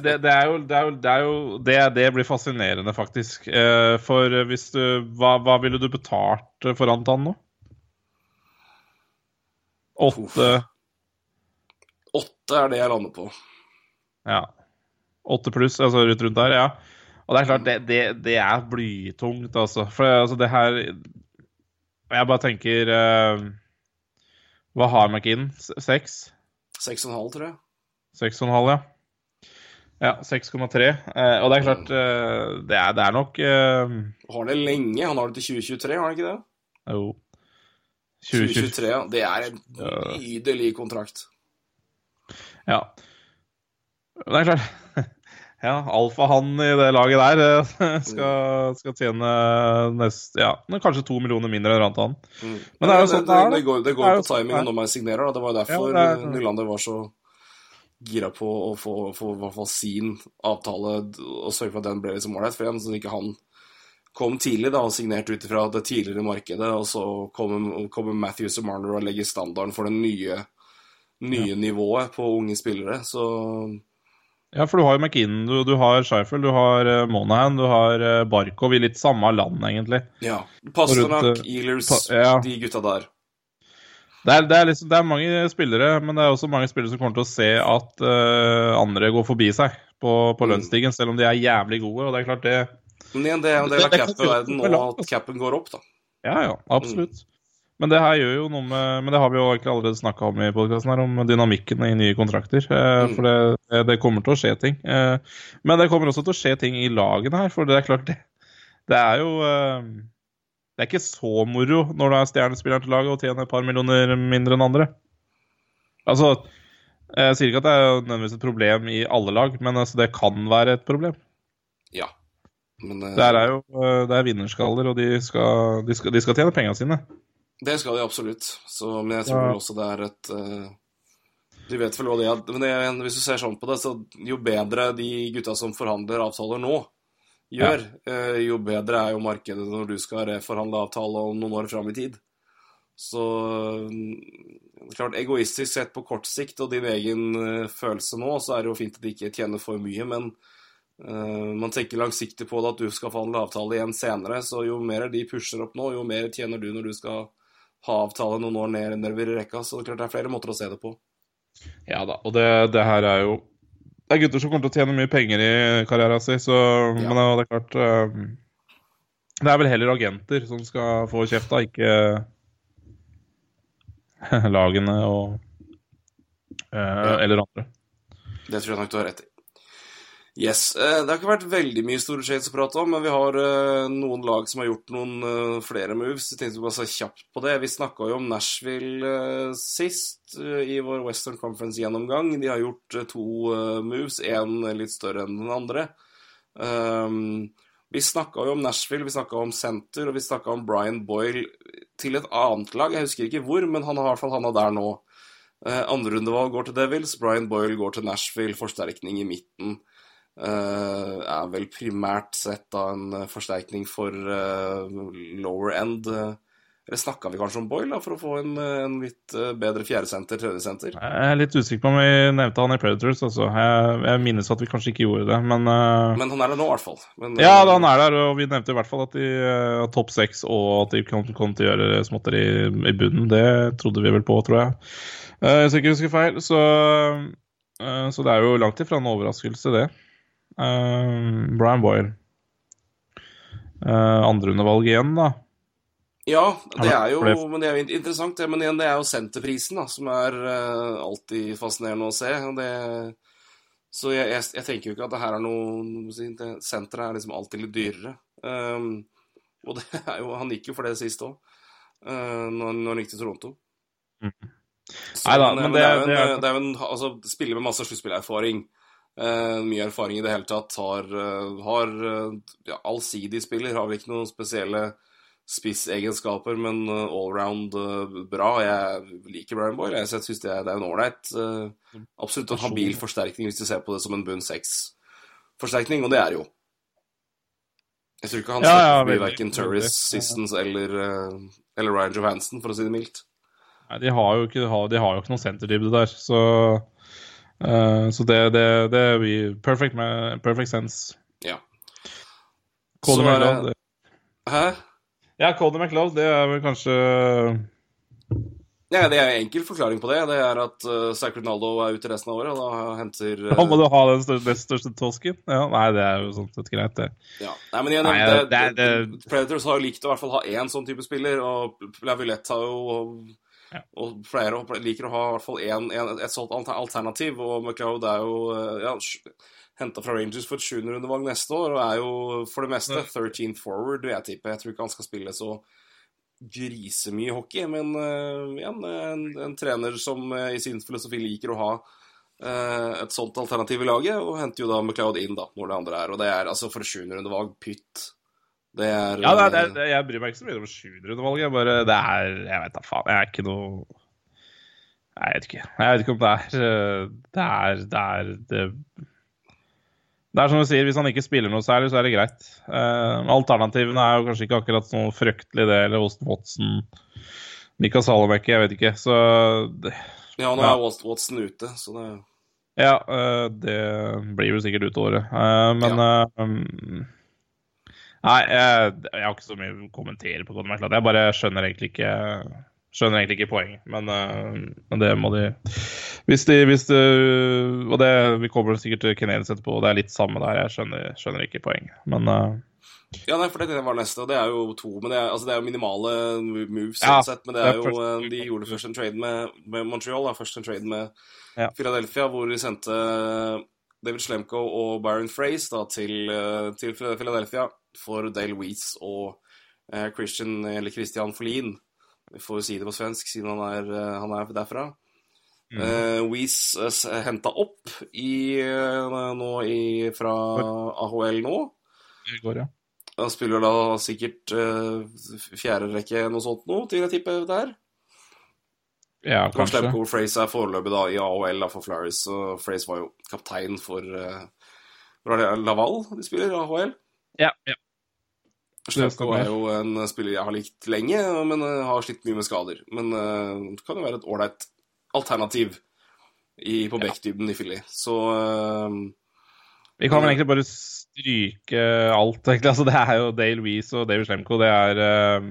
det, det, er jo det, er jo, det, er jo, det, det blir fascinerende, faktisk. Eh, for hvis du hva, hva ville du betalt for Antan nå? Åtte Åtte er det jeg lander på. Ja. Åtte pluss, altså rundt, rundt der, ja. Og det er klart, det, det, det er blytungt, altså. For altså, det her Jeg bare tenker uh, Hva har McInn? Seks? Seks og en halv, tror jeg. Seks og en halv, ja. Ja, 6,3. Eh, og det er klart, eh, det, er, det er nok eh, Har det lenge. Han har det til 2023, har han ikke det? Jo 2023. 2023, ja. Det er en nydelig kontrakt. Ja. Det er klart. Ja, alfahannen i det laget der eh, skal, skal tjene nest, ja, kanskje to millioner mindre enn Rantan. Mm. Men det er jo sånn det det, det går, det Det går er jo på sånn timingen når man signerer. Da. Det var jo derfor Ja, er- Nylander var så gira på å få, få hvert fall sin avtale og sørge for at den ble liksom ålreit for igjen, så ikke han kom tidlig da og signerte ut ifra det tidligere markedet, og så kommer, kommer Matthews og Marner og legger standarden for det nye, nye nivået på unge spillere. Så Ja, for du har jo McInn, du, du har Scheifel, du har uh, Monahan, du har eh, Barkov i litt samme land, egentlig. ja. Pasternak, rundt, eh, Ealers, pa- ja. de gutta der. Det er, det, er liksom, det er mange spillere, men det er også mange spillere som kommer til å se at uh, andre går forbi seg på, på Mm. selv om de er jævlig gode. Og det er klart det Men igjen, det er jo en del av det kan cap-verden nå at capen går opp, da. Ja, ja, absolutt. Men det her gjør jo noe med Men det har vi jo egentlig allerede snakka om i podkasten her, om dynamikken i nye kontrakter. Eh, Mm. For det, det kommer til å skje ting. Eh, men det kommer også til å skje ting i lagene her, for det er klart det Det er jo eh, Det er ikke så moro når du er stjernespilleren til laget og tjener et par millioner mindre enn andre. Altså Jeg sier ikke at det er nødvendigvis et problem i alle lag, men altså, det kan være et problem. Ja. Men Det er jo det er vinnerskaller, og de skal, de skal, de skal tjene pengene sine. Det skal de absolutt. Så, men jeg tror Ja. også det er et eh, Du vet vel hva det er Men det, hvis du ser sånn på det, så jo bedre de gutta som forhandler avtaler nå, gjør, eh, jo bedre er jo markedet når du skal reforhandle avtale om noen år fram i tid. Så mm, klart, egoistisk sett på kort sikt og din egen eh, følelse nå, så er det jo fint at de ikke tjener for mye, men Uh, man tenker langsiktig på det at du skal forhandle avtale igjen senere, så jo mer de pusher opp nå, jo mer tjener du når du skal ha avtale noen år ned nedover i rekka. Så det er klart det er flere måter å se det på. Ja da, og det, det her er jo Det er gutter som kommer til å tjene mye penger i karrieren sin, så Men uh, det er klart uh, Det er vel heller agenter som skal få kjeft, da, ikke lagene og uh, Eller andre. Det tror jeg nok du har rett i. Yes. eh, Det har ikke vært veldig mye store shades å prate om, men vi har eh, noen lag som har gjort noen eh, flere moves. Jeg tenkte vi bare så kjapt på det. Vi snakka jo om Nashville sist i vår Western Conference-gjennomgang. De har gjort to moves, én litt større enn den andre. Um, vi snakka jo om Nashville, vi snakka om Center, og vi snakka om Brian Boyle til et annet lag. Jeg husker ikke hvor, men han har i hvert fall havna der nå. Andrerundevalg går til Devils, Brian Boyle går til Nashville, forsterkning i midten. Uh, er vel primært sett da en uh, forsterkning for uh, lower end. Eller snakka vi kanskje om Boyle da, for å få en, en litt bedre fjerdesenter, tredjesenter? Jeg er litt usikker på om vi nevnte han i Predators. Altså. Jeg, jeg minnes at vi kanskje ikke gjorde det, men, uh, Men han er der nå, i hvert fall. Men, Ja, han er der, og vi nevnte i hvert fall at de uh, topp seks, og at de kom, kom til å gjøre småtter i, i bunnen. Det trodde vi vel på, tror jeg. Uh, hvis jeg ikke husker feil. Så, uh, så det er jo langt ifra en overraskelse, det. Uh, Brian Boyle. Uh, Andreundervalg igjen, da. Ja, det er jo, men det er jo interessant, det. Men igjen, det er jo senterprisen da, som er uh, alltid fascinerende å se. og Det, så jeg, jeg, jeg tenker jo ikke at det her er noe det- Senteret er liksom alltid litt dyrere. Um, og det er jo, han gikk jo for det sist òg. uh, når, når han gikk til Toronto. Så, Neida, men, men men det, er jo en, det er- det er en altså, spiller med masse sluttspillerfaring. Eh, mye erfaring i det hele tatt. Har, uh, har eh, ja, allsidig spiller. Har vel ikke noen spesielle spissegenskaper, men uh, allround bra. Jeg liker Brian Boyle. Jeg syns det, det er en ålreit eh, Absolutt en habil forsterkning hvis du ser på det som en bunn seks-forsterkning, og det er det jo. Jeg tror ikke han Ja, slipper ja, bli verken. Turris, Sistens eller, eller Ryan Johansen, for å si det mildt. Nei, de har jo ikke, de har jo ikke noen senterdybde der, så eh, Så det, det, det blir perfect, perfect sense. Ja. Cody McLeod, det- Hæ? Ja, Cody McLeod, det er vel kanskje Ja, det er en enkel forklaring på det. Det er at uh, Zac Ronaldo er ute resten av året, og da henter uh, Da må du ha den største, største tosken. Ja, nei, det er jo sånn sett greit, det. ja. Nei, men igjen, Nei, det, det det, Predators har jo likt å i hvert fall ha én sånn type spiller, og Lavillette har jo Ja. og flere liker å ha i hvert fall en, en, et sånt alternativ, og McLeod er jo uh, ja, henta fra Rangers for et 700 rundevalg neste år, og er jo for det meste 13th forward, vil jeg tippe. Jeg tror ikke han skal spille så grisemye hockey, men uh, igjen, en, en trener som uh, i sin filosofi liker å ha uh, et sånt alternativ i laget, og henter jo da McLeod inn da, når det andre er. Og det er altså for 700 rundevalg pytt. Det er Ja, det er, det uh, er, det- jeg bryr meg ikke så mye om 700-valget. Jeg bare Det er Jeg vet da faen. Jeg er ikke noe Nei, Jeg vet ikke. Jeg vet ikke om det er eh, Det er Det er det, det er som du sier, hvis han ikke spiller noe særlig, så er det greit. Uh, alternativene er jo kanskje ikke akkurat noe fryktelig, det, eller Austin Watson, Mika Salomäki, jeg vet ikke. Så det, Ja, nå Ja. er Wat- Watson ute, så det Ja, uh, det blir jo sikkert ut året. Uh, men eh, um, Nei, jeg, jeg har ikke så mye å kommentere på Conor McLeod. Jeg bare skjønner egentlig ikke Skjønner egentlig ikke poenget, men, uh, men det må de Hvis de, hvis de Og det, vi kommer sikkert til Canadiens etterpå, og det er litt samme der. Jeg skjønner, skjønner ikke poenget, men uh, Ja, nei, for det var neste, og det er jo to Men det er, altså, det er jo minimale moves, Ja, sett, men det er det er jo eh, De gjorde først en trade med, med Montreal, da, først en trade med Ja. Philadelphia, hvor de sendte David Slemko og Baron Fraze da, til, eh, til Philadelphia for Dale Weese og eh, Christian, eller Christian Folin. Vi får jo si det på svensk, siden han er, eh, han er derfra. Mm. Uh, Weese uh, henta opp i, eh, nå i, fra AHL nå. det går, ja. Han spiller da sikkert uh, fjerde rekke, noe sånt nå, til jeg tipper der. Ja, Og kanskje. Slemko Fraze er foreløpig da i AHL da, for Flaris, og Frace var jo kaptein for uh, Laval de spiller, AHL? Ja, ja. Slemko er jo en spiller jeg har likt lenge, men uh, har slitt mye med skader. Men uh, det kan jo være et ålreit alternativ i, på backdybden i Philly. Så uh, Vi kan vel egentlig bare stryke alt, egentlig. Altså, det er jo Dale Weese og David Slemko. Det er eh,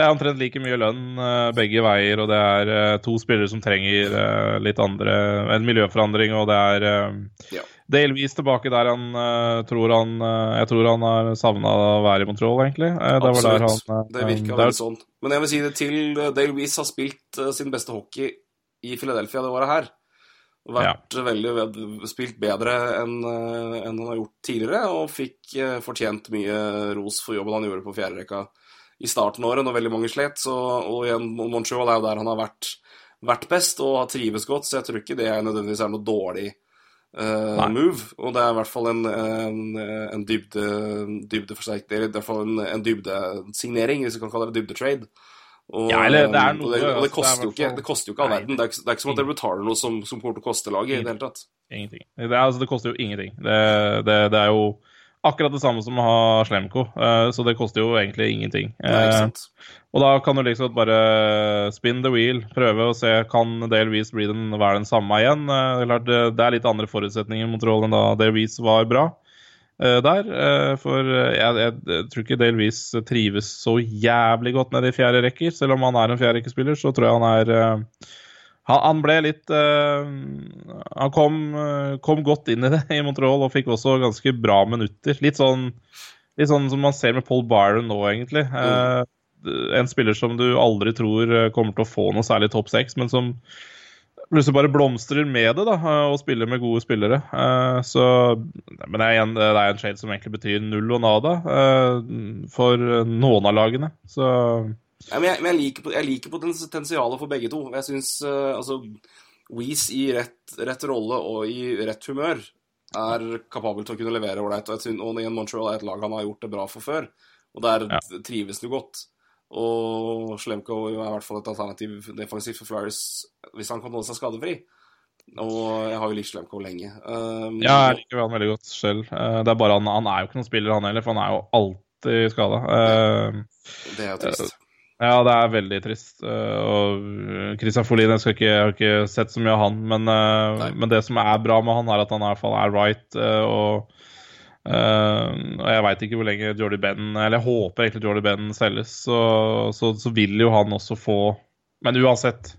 Det er omtrent like mye lønn eh, begge veier, og det er eh, to spillere som trenger eh, litt andre En miljøforandring, og det er Ja. delvis tilbake der han tror han Jeg tror han har savna å være i Montreal, egentlig. Det var der absolutt. han, det virka veldig sånn. Men jeg vil si det til Dale Weese har spilt sin beste hockey i Philadelphia det året her. Vært veldig spilt bedre enn en han har gjort tidligere, og fikk fortjent mye ros for jobben han gjorde på fjerderekka i starten av året, når veldig mange slet. Så, og igjen, Montreal er jo der han har vært, vært best og har trives godt, så jeg tror ikke det er nødvendigvis er noe dårlig uh, move. Og det er i hvert fall en, en, en dybde, dybdeforsterkning, i hvert fall en, en dybdesignering, hvis vi kan kalle det dybdetrade. Og, Ja, eller det er og noe, det, og det altså, koster det er jo ikke, det koster jo ikke all verden. Det er, ikke- det er ikke som at dere betaler noe som, som kommer til å koste laget i det hele tatt. Ingenting. Det, er, altså, det koster jo ingenting. Det, det, det er jo akkurat det samme som å ha Slemko, eh, så det koster jo egentlig ingenting. Nei, Eh, sant? og da kan du liksom bare spin the wheel, prøve å se kan Dale Weese bli den, være den samme igjen. Eh, Det er litt andre forutsetninger mot rollen da Dale Weese var bra der. For jeg, jeg, jeg tror ikke Dale Weese trives så jævlig godt nede i fjerde rekker. Selv om han er en fjerderekkespiller, så tror jeg han er han, han ble litt uh, Han kom, eh, kom godt inn i det i Montreal og fikk også ganske bra minutter. Litt sånn, litt sånn som man ser med Paul Byron nå, egentlig. Eh, en spiller som du aldri tror kommer til å få noe særlig topp seks, men som plutselig bare blomstrer med det da, og spiller med gode spillere. Uh, så, men det er, en, det er en shade som egentlig betyr null og nada for noen av lagene. Så Ja, men jeg, men jeg, liker, jeg liker potensialet for begge to. Jeg syns uh, altså Weez i rett, rett, rolle og i rett humør er kapabel til å kunne levere ålreit. Og, og igjen, Montreal er et lag han har gjort det bra for før, og der ja. trives han godt. Og Slemko er i hvert fall et alternativ defensivt for Flyers hvis han kan holde seg skadefri. Og jeg har jo likt Slemko lenge. Um, ja, jeg liker han veldig godt selv. Uh, det er bare han, han er jo ikke noen spiller, han heller, for han er jo alltid skada. Uh, det er jo trist. Ja, det er veldig trist. Uh, og Christian Folin, jeg, ikke, jeg, har ikke sett så mye av han, men, uh, men, det som er bra med han, er at han i hvert fall er right. Og, og, jeg veit ikke hvor lenge Jordy Benn Eller jeg håper egentlig Jordy Benn selges, så, så, så, vil jo han også få Men uansett,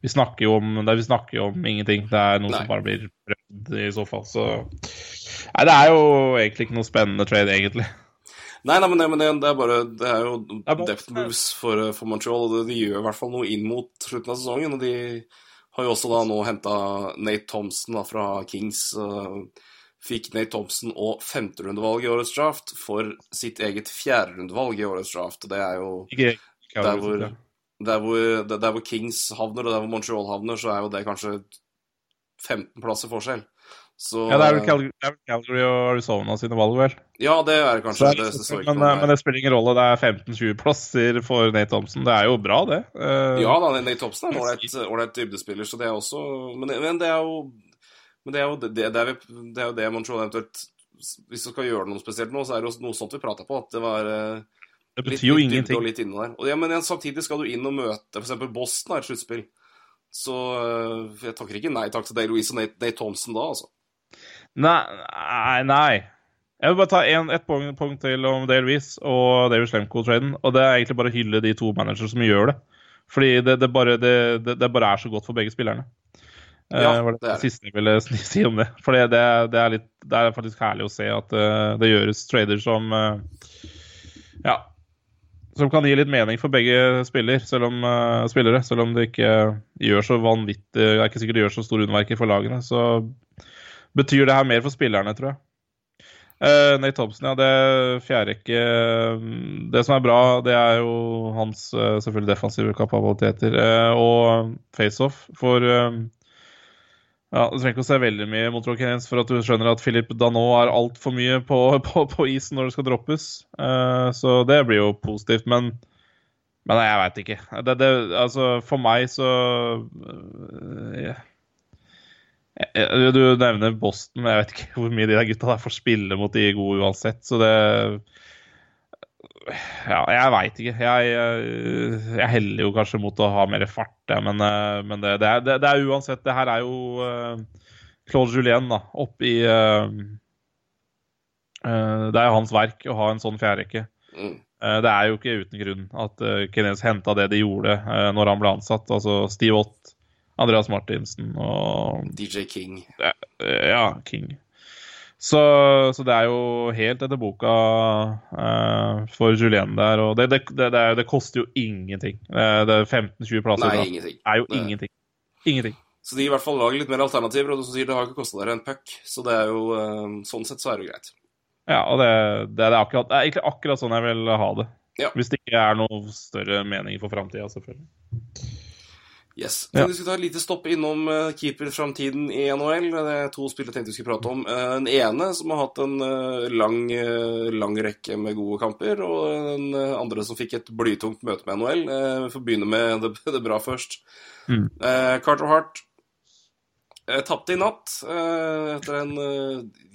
vi snakker jo om, det, vi snakker jo om ingenting. Det er noe Nei. som bare blir prøvd i så fall. Så Nei, det er jo egentlig ikke noe spennende trade, egentlig. Nei, nei, men, det, men det, det, er bare Det er jo depth moves for, for Montreal. og De gjør i hvert fall noe inn mot slutten av sesongen. Og de har jo også da nå henta Nate Thompson da, fra Kings. Fikk Nate Thompson og femterundevalg i årets draft for sitt eget fjerderundevalg i årets draft. Og det er jo der hvor, der, hvor, der hvor Kings havner, og der hvor Montreal havner, så er jo det kanskje 15 plasser forskjell. Så, ja, det er vel Calgary, Calgary og Arizona sine valg, vel? Ja, det er det kanskje. Det, det, men, men, det spiller ingen rolle. Det er 15-20 plasser for Nate Thompson. Det er jo bra, det. Uh, ja da, Nate Thompson er en ålreit dybdespiller, så det er også Men, men det er jo men det er jo det, det, er, det er jo det Montreal eventuelt Hvis du skal gjøre noe spesielt nå, så er det jo noe sånt vi prata på. At det var uh, Det betyr litt, jo ingenting. Og litt inne der. Og, ja, men samtidig skal du inn og møte f.eks. Boston er et sluttspill. Så uh, jeg takker ikke nei takk til Day Louise og Nate, Nate Thompson da, altså. Nei, nei. Jeg vil bare ta en, et punkt, poeng, til om Dale Weiss og David Slemko-traden. Og det er egentlig bare å hylle de to managerne som gjør det. Fordi det, det, bare, det, det, bare, er så godt for begge spillerne. Ja, uh, det, det, det siste jeg ville si om det. For det, er litt, det er faktisk herlig å se at uh, det gjøres trader som uh, Ja. Som kan gi litt mening for begge spiller, selv om, spillere. Selv om det ikke gjør så vanvittig Det er ikke sikkert det gjør så store underverker for lagene. Så betyr det her mer for spillerne, tror jeg. Uh, Nate Thompson, ja, det fjerde ikke Det som er bra, det er jo hans uh, selvfølgelig defensive kapabiliteter. Uh, og faceoff. For uh, ja, Du trenger ikke å se veldig mye mot Rock Rockens for at du skjønner at Philip Danot er altfor mye på, på, på, isen når det skal droppes. så det blir jo positivt. Men, men jeg veit ikke. Det, det, altså, for meg så yeah du nevner Boston, men jeg vet ikke hvor mye de der gutta der får spille mot de gode uansett. Så det Ja, jeg veit ikke. Jeg, jeg, jeg, heller jo kanskje mot å ha mer fart, jeg, men, eh, men det, det, er, det, det, er, uansett Det her er jo uh, Claude Julien da, oppi uh, uh, Det er jo hans verk å ha en sånn fjerderekke. Mm. det er jo ikke uten grunn at uh, Kenes henta det de gjorde uh, når han ble ansatt. Altså Steve Ott Andreas Martinsen og DJ King. Ja, King. Så, så, det er jo helt etter boka uh, for Julien der. Og det, det, det, det, koster jo ingenting. Det er 15-20 plasser. Nei, ingenting. Det er jo ingenting. Ingenting. Så de i hvert fall lager litt mer alternativer, og du som sier det har ikke kosta dere en puck. Så det er jo uh, sånn sett så er det greit. Ja, og det, er, akkurat, det er egentlig akkurat sånn jeg vil ha det. Ja. Hvis det ikke er noe større mening for framtida, selvfølgelig. Yes. Ja. Vi skal ta et lite stopp innom uh, keeperframtiden i NHL. Det er to spillere tenkte vi skulle prate om. Uh, den ene som har hatt en uh, lang, lang, rekke med gode kamper, og den andre som fikk et blytungt møte med NHL. vi får begynne med det, det bra først. Mm. Carter Hart tapte i natt etter en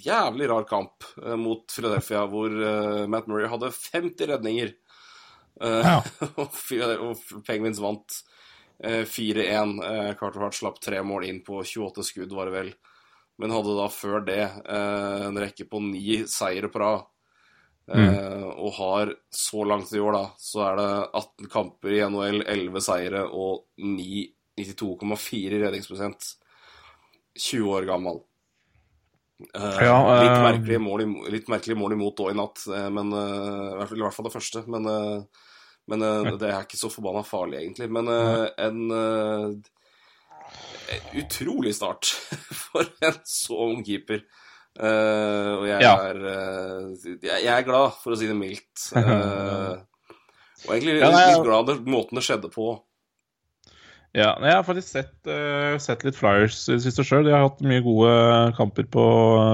jævlig rar kamp mot Philadelphia, hvor Matt Murray hadde 50 redninger. Ja. og Penguins vant 4-1. Eh, eh, Carter Hart slapp tre mål inn på 28 skudd, var det vel. Men hadde da før det eh, en rekke på ni seire på rad. Mm. og har så langt i år, da, så er det 18 kamper i NHL, 11 seire og 92,4 redningsprosent. 20 år gammel. Ja, litt, merkelig mål, litt merkelig mål imot òg i natt, men, i, hvert fall, det første. Men men uh, det er ikke så forbanna farlig, egentlig. Men uh, en uh, utrolig start for en så ung keeper. og jeg, ja. er, jeg, jeg, er glad, for å si det mildt. Og egentlig Ja, nei, litt glad for måten det skjedde på. Ja, jeg har faktisk sett, eh, sett litt Flyers i det siste sjøl. De har hatt mye gode kamper på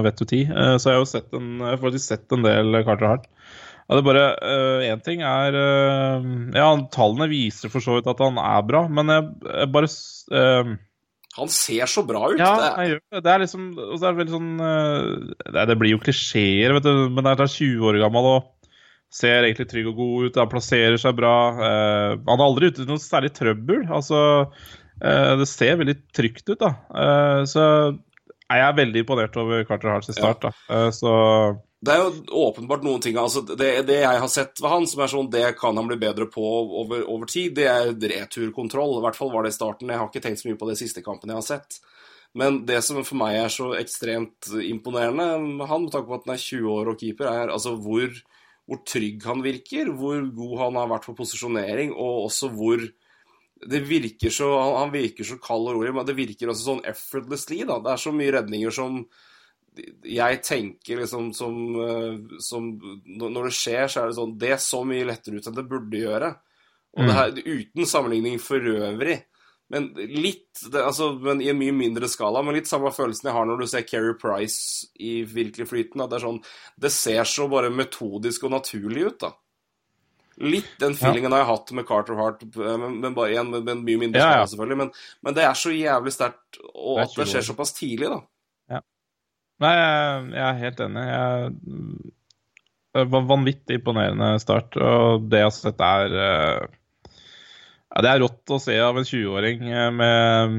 vett og tid. Eh, så jeg har jo sett en, faktisk sett en del Carter Hart. Ja, det er bare Én ting er uh, Ja, tallene viser for så vidt at han er bra, men jeg, jeg bare eh, Han ser så bra ut. Ja, det jeg gjør det. Det er liksom og så er det veldig sånn eh, det, blir jo klisjeer, vet du, men det er 20 år gammel og ser egentlig trygg og god ut. Han plasserer seg bra. eh, han er aldri ute i noe særlig trøbbel. Altså, eh, det ser veldig trygt ut, da. så så er veldig imponert over Carter Harts start, da. Eh, så det er jo åpenbart noen ting altså det, det jeg har sett ved han, som er sånn det kan han bli bedre på over, over tid, det er returkontroll. I hvert fall var det i starten. Jeg har ikke tenkt så mye på det siste kampen jeg har sett. Men det som for meg er så ekstremt imponerende, med han med tanke på at han er 20 år og keeper, er altså hvor, hvor trygg han virker, hvor god han har vært på posisjonering, og også hvor det virker så, han- virker så kald og rolig, men det virker også sånn effortlessly. da. Det er så mye redninger som jeg tenker liksom som, eh, som Når det skjer, så er det sånn Det så mye lettere ut enn det burde gjøre. Og det her uten sammenligning for øvrig. Men litt det, altså, men I en mye mindre skala, men litt samme følelsen jeg har når du ser Keri Price i virkelig flyten. At det er sånn Det ser så bare metodisk og naturlig ut, da. Litt den feelingen har jeg hatt med Carter Hart, men, men bare igjen med, med en mye mindre Ja, skala, ja. selvfølgelig. Men, men det er så jævlig sterkt, og er at det skjer såpass tidlig, da. Nei, jeg, jeg er helt enig. Jeg, det var vanvittig imponerende start, og det jeg har sett, er eh, ja, Det er rått å se av en 20-åring eh, med,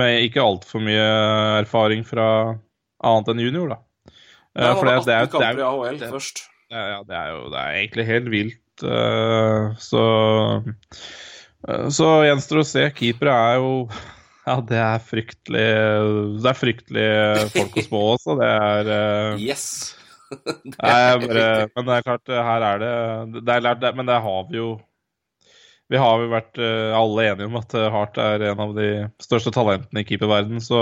med ikke altfor mye erfaring fra annet enn junior, da. Eh, Nei, for det, det, er, det, er, AHL det- først. ja, ja, det er jo det er egentlig helt vilt. så Så gjenstår å se. Keepere er jo Ja, det er fryktelig Det er fryktelig folk og små også. Det er eh, Yes! Nei, jeg bare, men det er klart, her er det Det er det, men det har vi jo Vi har jo vært eh, alle enige om at eh, Hart er en av de største talentene i keeperverdenen, så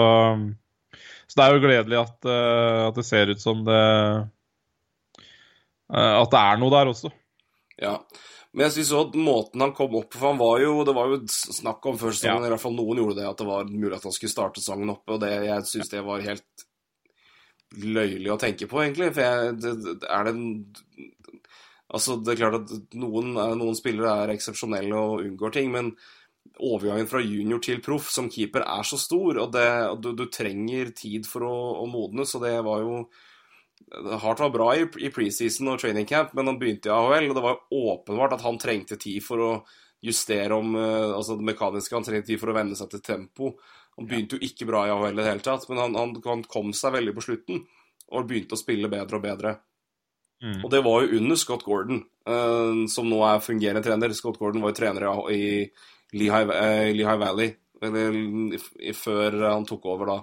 Så det er jo gledelig at, at det ser ut som det At det er noe der også. Ja. Men jeg synes også at måten han kom opp på For han var jo, det var jo snakk om før sesongen, Ja. i hvert fall noen gjorde det, at det var mulig at han skulle starte sangen oppe, og det, jeg syns det var helt løyelig å tenke på, egentlig. For jeg, det, det- er det en Altså, det er klart at noen, noen spillere er eksepsjonelle og unngår ting, men overgangen fra junior til proff som keeper er så stor, og, det, og du, du trenger tid for å, å modnes, og det var jo Hart var bra i, i preseason og training camp, men han begynte i AHL, og det var jo åpenbart at han trengte tid for å justere om eh, altså det mekaniske. Han trengte tid for å venne seg til tempo. Han begynte jo ikke bra i AHL i det hele tatt, men han, han, han kom seg veldig på slutten og begynte å spille bedre og bedre. Og det var jo under Scott Gordon, uh, som nå er fungerende trener. Scott Gordon var jo trener i, i Lehigh, uh, Lehigh Valley eller, i, før han tok over da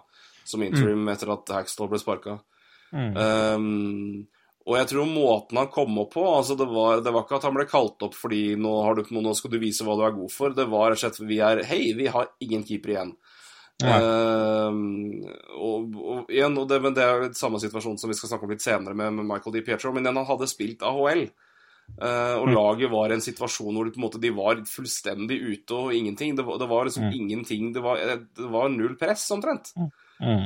som interim etter at Hackstall ble sparka. Um, og jeg tror måten han kom opp på altså det, var, det var ikke at han ble kalt opp fordi nå, har du, nå skal du vise hva du er god for. Det var rett og slett vi er Hei, vi har ingen keeper igjen. Uh, og, og, igjen, og det, men det er samme situasjon som vi skal snakke om litt senere med, med Michael Di Pietro. Men igjen, han hadde spilt AHL. Uh, og laget var i en situasjon hvor de, måte, de var fullstendig ute og ingenting. Det var, det var liksom ingenting. Det var, det var null press, omtrent.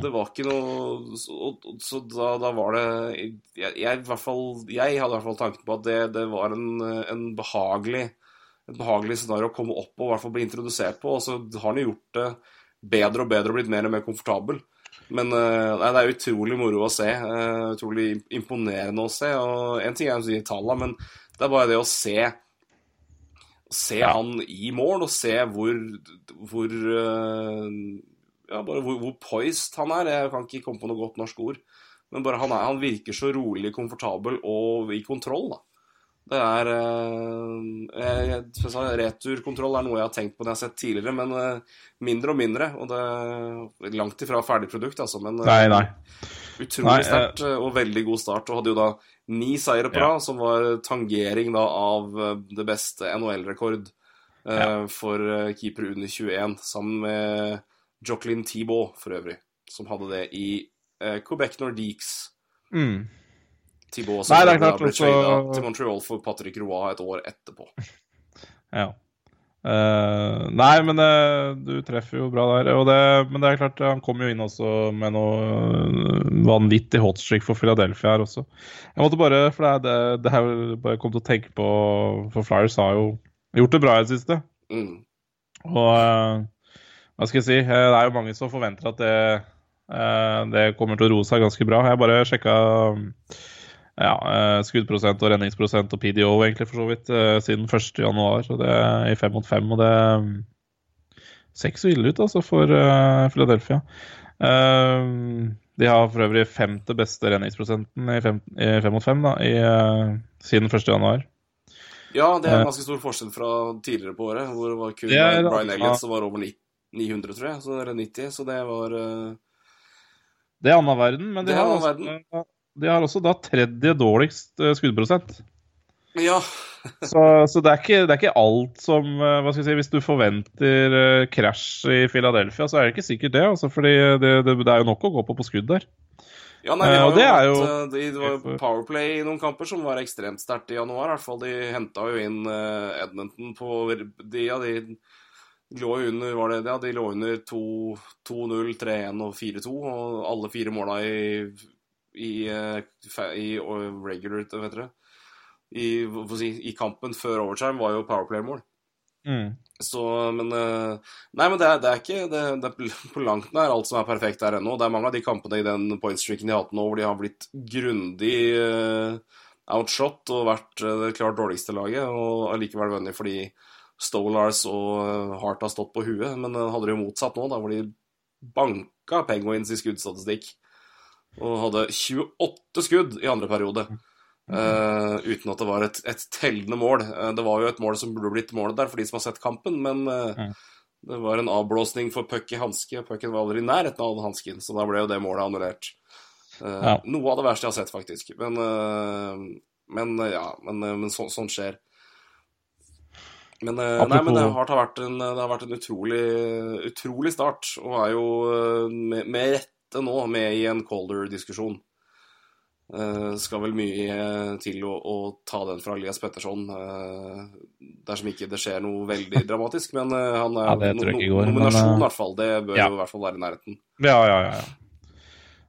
Det var ikke noe Så, og- så da, da var det jeg, jeg, i hvert fall, jeg hadde i hvert fall tanken på at det, det var en, en behagelig et behagelig scenario å komme opp og i hvert fall bli introdusert på. Og så har han jo gjort det bedre og bedre og blitt mer og mer komfortabel. Men eh, nei, det er utrolig moro å se. eh, utrolig imponerende å se. Og en ting er å si tallene, men det er bare det å se Se han i mål, og se hvor, hvor eh, ja, bare hvor, hvor poised han er. Jeg kan ikke komme på noe godt norsk ord. Men bare han, er, han virker så rolig, komfortabel og i kontroll, da. Det er eh, jeg, jeg, Returkontroll er noe jeg har tenkt på når jeg har sett tidligere, men eh, mindre og mindre. Og det er langt ifra ferdig produkt, altså. Men eh, Nei, nei. utrolig eh, sterkt eh, og veldig god start. Og hadde jo da ni seire på Ja. som var tangering da av det beste NHL-rekord eh, for keeper keepere under 21, sammen med Jockelyn Thibault for øvrig, som hadde det i eh, Quebec Nordiques. Mm. som Nei, det er klart ble også- tradet til Montreal for Patrick Roy et år etterpå. Ja. Uh, nei, men eh, du treffer jo bra der. Og det, men det er klart, han kom jo inn også med noe eh, vanvittig hotstreak for Philadelphia her også. Jeg måtte bare, for det det, det er jo bare kom til å tenke på For Flyers har jo gjort det bra i det siste. Mm. Og eh, hva skal jeg si, eh, det er jo mange som forventer at det, eh, det kommer til å roe seg ganske bra. Jeg bare sjekka ja, eh, skuddprosent og redningsprosent og PDO egentlig for så vidt siden 1. januar, Så det er i fem mot fem. Og det mm, ser ikke så ille ut altså for Philadelphia. De har for øvrig femte beste redningsprosenten i fem, i fem mot fem da, i, siden 1. januar. Ja, det er en ganske stor forskjell fra tidligere på året, hvor det var kun Det er- Brian. Elliot som var over ni- 900, tror jeg. Så, eller 90, så det var eh, Det er annen verden, men de Det har, også, verden. de har også da tredje dårligst eh, skuddprosent. Ja. Så, så det, er ikke, det er ikke alt som eh, Hva skal jeg si, Hvis du forventer krasj i Philadelphia, så er det ikke sikkert det. Altså, fordi det, det, det er jo nok å gå på på skudd der. Ja, nei, vi har jo det hatt, jo- det, var jo Powerplay i noen kamper som var ekstremt sterkt i januar. I hvert fall de henta jo inn Edmonton på de, ja, de lå under var det, ja, de lå under 2 2-0, 3-1 og 4-2, og alle fire måla i i, eh, i regular, vet dere. I, si, I kampen før overtime var jo Powerplay-mål. Mm. Så, men eh, Nei, men det er, det er ikke det, det er på langt nær alt som er perfekt der ennå. Det er mange av de kampene i den pointstreaken de har hatt nå, hvor de har blitt grundig uh, outshot og vært det klart dårligste laget, og allikevel vunnet fordi Stolars og eh, Hart har stått på huet. Men eh, hadde det jo motsatt nå, da, hvor de banka Penguins i skuddstatistikk og hadde 28 skudd i andre periode. Uh, uten at det var et, et tellende mål. Det var jo et mål som burde blitt målet der for de som har sett kampen, men Mm. det var en avblåsning for puck i hanske. Pucken var aldri i nærheten av hansken, så da ble jo det målet annullert. Uh, Ja. Noe av det verste jeg har sett, faktisk. Men, men ja, men, men så, sånn skjer. Men, Apropos... nei, men det har, vært en, det har vært en utrolig, utrolig start, og er jo eh, med, med rette nå med i en Calder-diskusjon. Uh, skal vel mye eh, til å, å ta den fra Elias Petterson, uh, dersom ikke det skjer noe veldig dramatisk. Men uh, han er Ja, no, no, nominasjon, eh, i hvert fall. Det bør ja. jo i hvert fall være i nærheten. Ja, ja, ja. ja.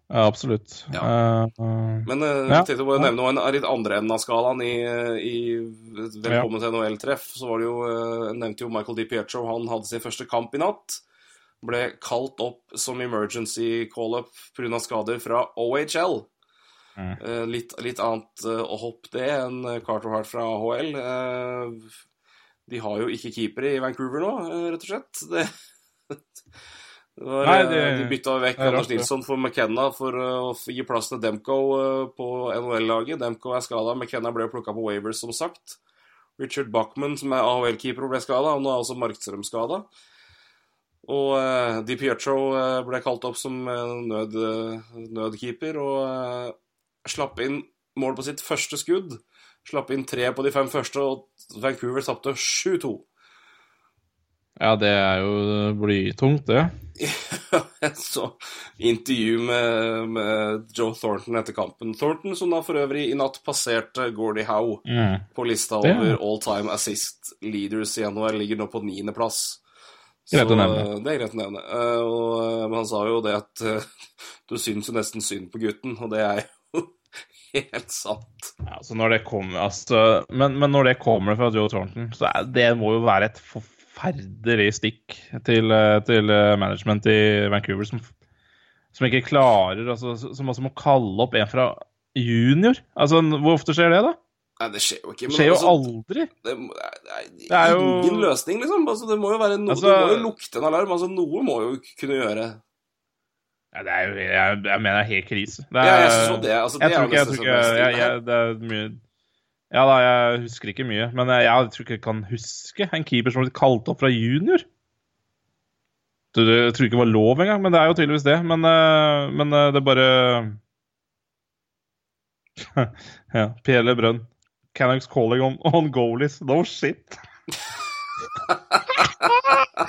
Ja, absolutt. Ja. Eh, eh, Men uh, Ja. tenkte bare å nevne noe litt andre enden av skalaen i, i Velkommen til NHL-treff. Så var det jo, nevnte jo Michael Di Pietro. Han hadde sin første kamp i natt. Ble kalt opp som emergency call-up pga. skader fra OHL. Mm. Litt, litt annet å hoppe det enn Carter Hart fra AHL. De har jo ikke keepere i Vancouver nå, rett og slett. Det, var, Nei, eh, det- de bytta vekk er Anders. Nilsson for McKenna for eh, å gi plass til Demko eh, på NHL-laget. Demko er skada. McKenna ble plukka på Wavers, som sagt. Richard Bachman, som er AHL-keeper, ble skada. Og nå er også Markstrøm skada. Og uh, Di Pietro ble kalt opp som nød, nødkeeper og uh, slapp inn mål på sitt første skudd. Slapp inn tre på de fem første, og Vancouver tapte 7-2. Ja, det er jo blytungt, det. Jeg så intervju med, med Joe Thornton etter kampen. Thornton som da for øvrig i natt passerte Gordie Howe Mm. på lista Det- over all time assist leaders i NHL. Ligger nå på niendeplass. Så, nevne. eh, Det er greit å nevne. Eh, Og, eh, men han sa jo det at du syns jo nesten synd på gutten, og det er jo helt sant. Ja, altså når det kommer, altså, men, men når det kommer fra Joe Thornton, så er, det må jo være et forferdelig stikk til, eh, til eh, management i Vancouver som, som ikke klarer altså, Som også må kalle opp en fra junior. Altså, Hvor ofte skjer det, da? Nei, det skjer jo ikke. Det skjer jo altså, aldri. det, er, Det er jo- ingen løsning, liksom. Altså, det må jo være noe, Altså- det må jo lukte en alarm. Altså, noe må jo kunne gjøre Ja, det er jo, jeg, jeg mener det er helt krise. Det Ja, er, jeg synes det. Altså, det jeg tror ikke, jeg tror ikke jeg, jeg, Det er mye Ja da, jeg husker ikke mye. Men jeg, jeg tror ikke jeg kan huske en keeper som har blitt kalt opp fra junior. Jeg tror ikke det var lov engang, men det er jo tydeligvis det. Men, eh, men eh, det er bare Ja. PL Brønn. Canucks calling on, on goalies. No shit.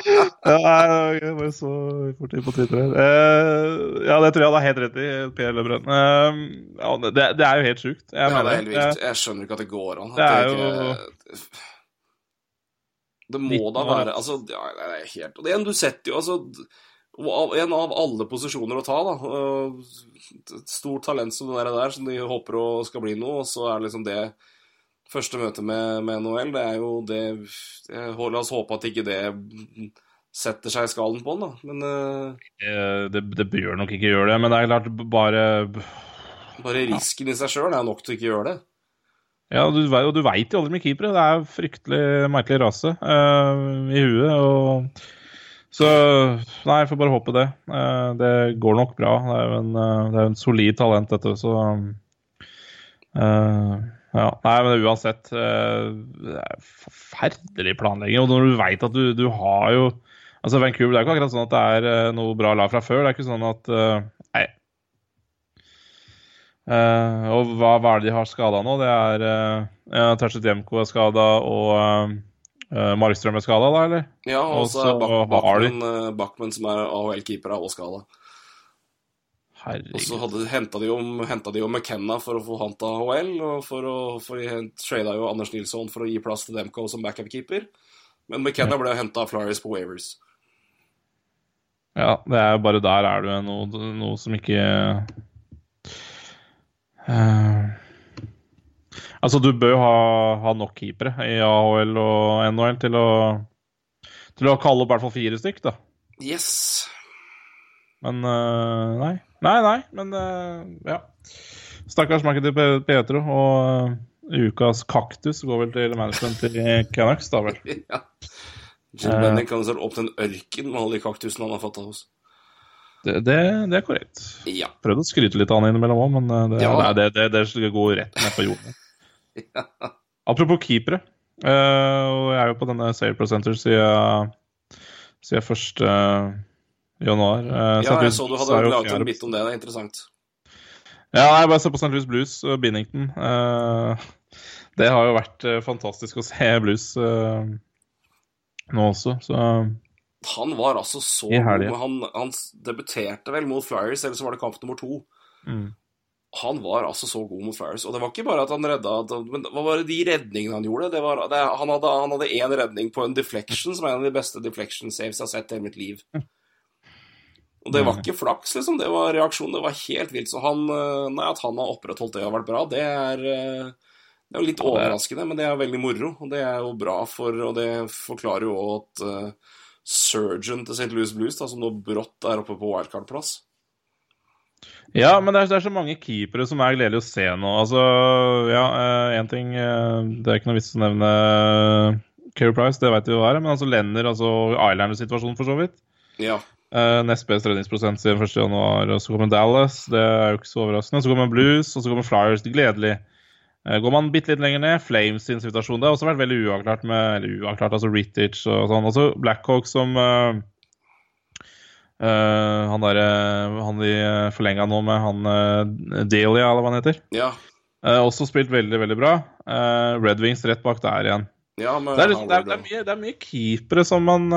ja, jeg bare så fort inn på Twitter her. Uh, ja, det tror jeg han har helt rett i, Per Løbrønn. Uh, ja, det, det er jo helt sjukt. Jeg Ja, det er helt vilt. Jeg skjønner ikke at det går an. Det, Det ikke- Det må da være Altså, ja, det er helt Og det er en du setter jo altså En av alle posisjoner å ta, da. et Stort talent som det der, der, som de håper å skal bli noe, og så er det liksom det Første møte med, med NHL, det er jo det La oss håpe at ikke det setter seg i skallen på den, da. Men Eh, det, det bør nok ikke gjøre det, men det er klart bare bare risken i seg sjøl er nok til å ikke gjøre det. Ja, du, og du veit jo aldri med keepere. Det er fryktelig merkelig rase uh, i huet. Og, så nei, jeg får bare håpe det. Uh, det går nok bra. Det er jo en, eh, det er en solid talent, dette, så ja. Nei, men uansett eh, Det er forferdelig planlegging. Og når du veit at du, du har jo Altså, Vancouver det er ikke akkurat sånn at det er eh, noe bra lag fra før. Det er ikke sånn at eh, Nei, og hva, hva er det de har skada nå? Det er uh, ja, Jemko er skada, og uh, Markstrøm er skada, da, eller? Ja, og så er Bachmann, Bachmann, som er AHL-keeper, er også skada. Og så henta de de jo McKenna for å få han til AHL, og for å for de trada jo Anders Nilsson for å gi plass til Demko som backup-keeper. Men McKenna ble jo henta av Flyers på Wavers. Ja, det er jo bare der er det noe, noe som ikke uh... Altså, du bør ha, ha nok keepere i AHL og NHL til å til å kalle opp i hvert fall fire stykk, da. Yes. Men uh, nei. Nei, nei, men uh, ja. Stakkars Pe- Pietro. Og uh, ukas kaktus går vel til management til Canucks, da vel. ja. Jim. Benning kan selv opp til en ørken med alle de kaktusene han har fått av oss. Det, det, det er korrekt. Ja. Prøvde å skryte litt av han innimellom òg, men det, Ja. nei, det, det, det går rett ned på jorden. Apropos keepere. Uh, og jeg er jo på denne sale presenter siden, siden 1. januar. Uh, ja, jeg så du hadde laget en bit om det. Det er interessant. Ja, jeg bare ser på St. Louis Blues og Binnington. Eh, det har jo vært eh, fantastisk å se Blues eh, nå også, så Han var altså så god. Han, han debuterte vel mot Flyers, eller så var det kamp nummer to. mm. Han var altså så god mot Flyers. Og det var ikke bare at han redda Men hva var det de redningene han gjorde? Det var, det, han hadde han én redning på en deflection, som er en av de beste deflection saves jeg har sett i hele mitt liv. Og det var ikke flaks, liksom. Det var reaksjon. Det var helt vilt. Så han eh, Nei, at han har opprettholdt det og vært bra, det er eh, det er jo litt er- overraskende, men det er veldig moro. Og det er jo bra for Og det forklarer jo at uh, surgeon til St. Louis Blues, da, som nå brått er oppe på wildcard-plass Ja, men det er, det er så mange keepere som er gledelig å se nå. Altså, ja, én ting Det er ikke noe vits å nevne Care Price, det vet vi hva er, men altså Lenner, altså Islanders-situasjonen for så vidt. Ja. Uh, nest best redningsprosent siden 1. januar, og så kommer Dallas. Det er jo ikke så overraskende. Så kommer Blues, og så kommer Flyers. Gledelig. Uh, går man bitte litt lenger ned, Flames sin situasjon Det har også vært veldig uavklart med Eller uavklart, altså Rittich og sånn. Altså Blackhawk som uh, eh, Han derre Han de forlenga nå med han uh, Delia, eller hva han heter. Ja. Eh, også spilt veldig, veldig bra. Eh, Red Wings rett bak der igjen. ja men Det er, det, er, det, er mye, det er mye keepere som man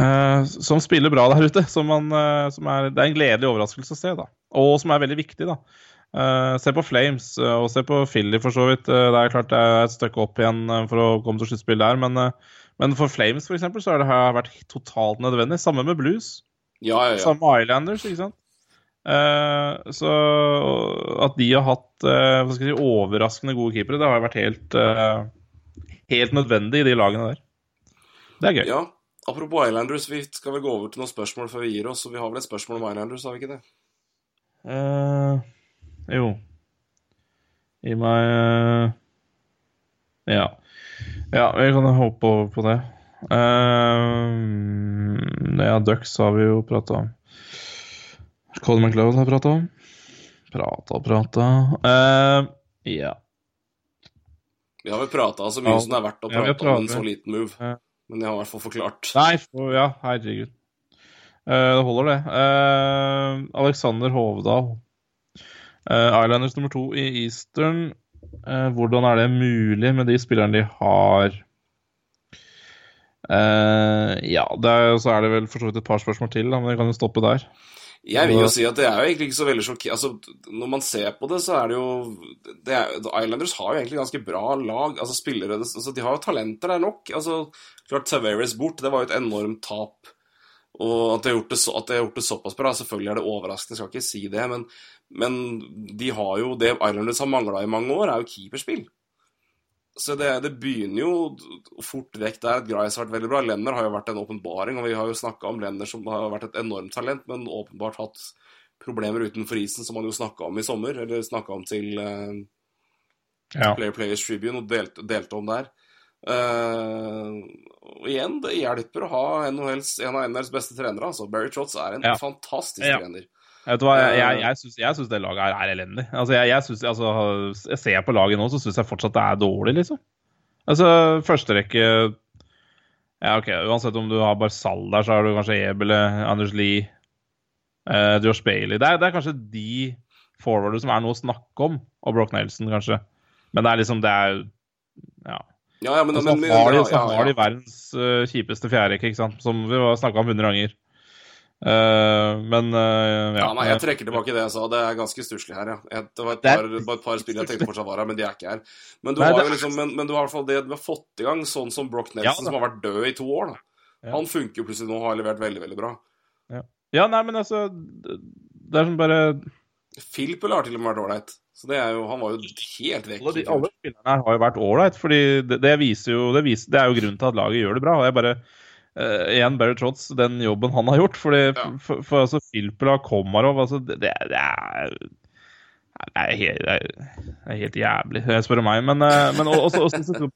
eh, Som spiller bra der ute. Som man, uh, som er, det er en gledelig overraskelse å se, da. Og som er veldig viktig, da. Uh, se på Flames og se på Philly, for så vidt. Det er klart det er et stykke opp igjen for å komme til sluttspill der, men, men for Flames, for eksempel, så har det her vært totalt nødvendig. Samme med Blues. Ja, ja, ja. Samme med Islanders, ikke sant? Så at de har hatt si, overraskende gode keepere, det har vært helt, helt nødvendig i de lagene der. Det er gøy. ja. Apropos Islanders, vi skal vel gå over til noen spørsmål før vi gir oss. Og vi har vel et spørsmål om Islanders, har vi ikke det? Uh, jo. Gi meg uh, Ja. Ja, vi kan håpe over på det. Uh, ja, Ducks har vi jo prata om. Colin McLeod har prata om. Prata og prata. uh, ja. Vi har vel prata så mye Ja. som det er verdt å Ja, prate om en så liten move. Men jeg har i hvert fall forklart. Nei, for, ja, herregud. Uh, det holder, det. Uh, Alexander Hovdal. Uh, Islanders nummer to i Eastern. Hvordan er det mulig med de spillerne de har? Ja, det er, så er det vel for så vidt et par spørsmål til, da, men vi kan jo stoppe der. Jeg vil jo si at det er jo egentlig ikke så veldig sjokkerende altså, Når man ser på det, så er det jo det er, Islanders har jo egentlig ganske bra lag. altså spillere, altså, De har jo talenter der nok. altså Klart Tavares bort, det var jo et enormt tap. Og at de har gjort det, så, at de har gjort det såpass bra, selvfølgelig er det overraskende, jeg skal ikke si det. Men, men de har jo det Islanders har mangla i mange år, er jo keeperspill. Så det, det begynner jo fort vekk der. Grice har vært veldig bra. Lenner har jo vært en åpenbaring, og vi har jo snakka om Lenner som har vært et enormt talent, men åpenbart hatt problemer utenfor isen, som han jo snakka om i sommer, eller snakka om til uh, Ja. Player Players Tribune og delte, delte om der. Uh, og igjen, det hjelper å ha NHLs, en av NHLs beste trenere. altså. Barry Trotz er en Ja. fantastisk Ja. trener. Jeg, jeg, jeg, syns, jeg syns det laget her er elendig. Altså, jeg, jeg, synes, altså, jeg ser på laget nå, så syns jeg fortsatt det er dårlig, liksom. Altså, første rekke Ja, OK, uansett om du har Barzal der, så har du kanskje Ebele, Anders Lie, eh, Josh Bailey. Det er, det er kanskje de forwarder som er noe å snakke om, og Broch Nelson, kanskje. Men det er liksom Det er Ja. Ja, ja, men, så men, men, har de, så har de verdens uh, kjipeste fjerderekke, ikke sant? som vi har snakka om hundre ganger. Eh, men eh, ja. Ja, nei, jeg trekker tilbake det jeg sa. Det er ganske stusslig her, ja. Det var et par, bare et par spill jeg tenkte fortsatt var her, men de er ikke her. Men du Nei, har jo liksom, men, men du har i hvert fall det du har fått i gang, sånn som Brock Nelson, Ja, som har vært død i to år. da. Ja. Han funker jo plutselig nå og har levert veldig, veldig bra. ja, nei, men altså Det er som bare Philpel har til og med vært ålreit. Så det er jo, han var jo helt vekk. Alle, de, alle spillerne her har jo vært ålreit, fordi det, det viser jo det, viser, det er jo grunnen til at laget gjør det bra. og jeg bare eh, Igjen Barry Trotz, den jobben han har gjort. Fordi, Ja. for, for altså Filpela Komarov altså, det, det, er- det er helt, det er- helt jævlig, jeg spør meg. Men, uh, men også, også, også,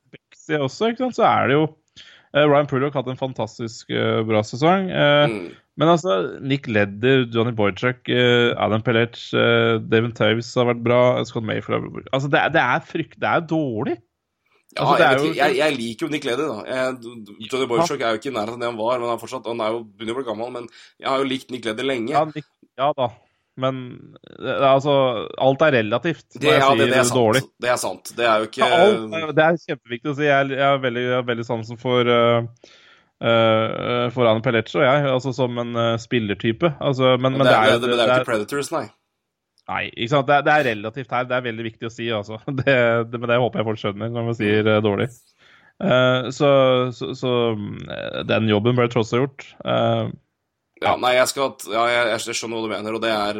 også, sant, så er det jo uh, Ryan Pullock har hatt en fantastisk uh, bra sesong. Mm. Men altså, Nick Ledder, Johnny Boychuk, uh, Adam Pellec, uh, Devin Taves har vært bra, Scott Mayfield har vært bra. Altså, det det er frykt... Det er dårlig. Ja, Altså, jeg, jo- jeg, jeg liker jo Nick Ledy, da. Jeg, Johnny Boychuk er jo ikke i nærheten av det han var, men han fortsatt, han er jo begynner å bli gammel. Men jeg har jo likt Nick Ledy lenge. Ja, Nick, ja da. Men er altså Alt er relativt det, ja, det, det, er sant. det er sant. Det er jo ikke Ja, alt, det er kjempeviktig å si. Jeg, jeg har veldig, veldig sansen for uh, uh, for Anne Pelleccio, jeg. Altså som en uh, spillertype. Altså, men, men det, er, jo- det, det er jo ikke Predators, nei. Nei, ikke sant? Det, det er relativt her. Det er veldig viktig å si, altså. Det, det, men det håper jeg folk skjønner når man sier eh, dårlig. Uh, så så, så eh, den jobben ble tross alt gjort. Uh, Ja, nei, jeg skal Ja, jeg, jeg skjønner hva du mener, og det er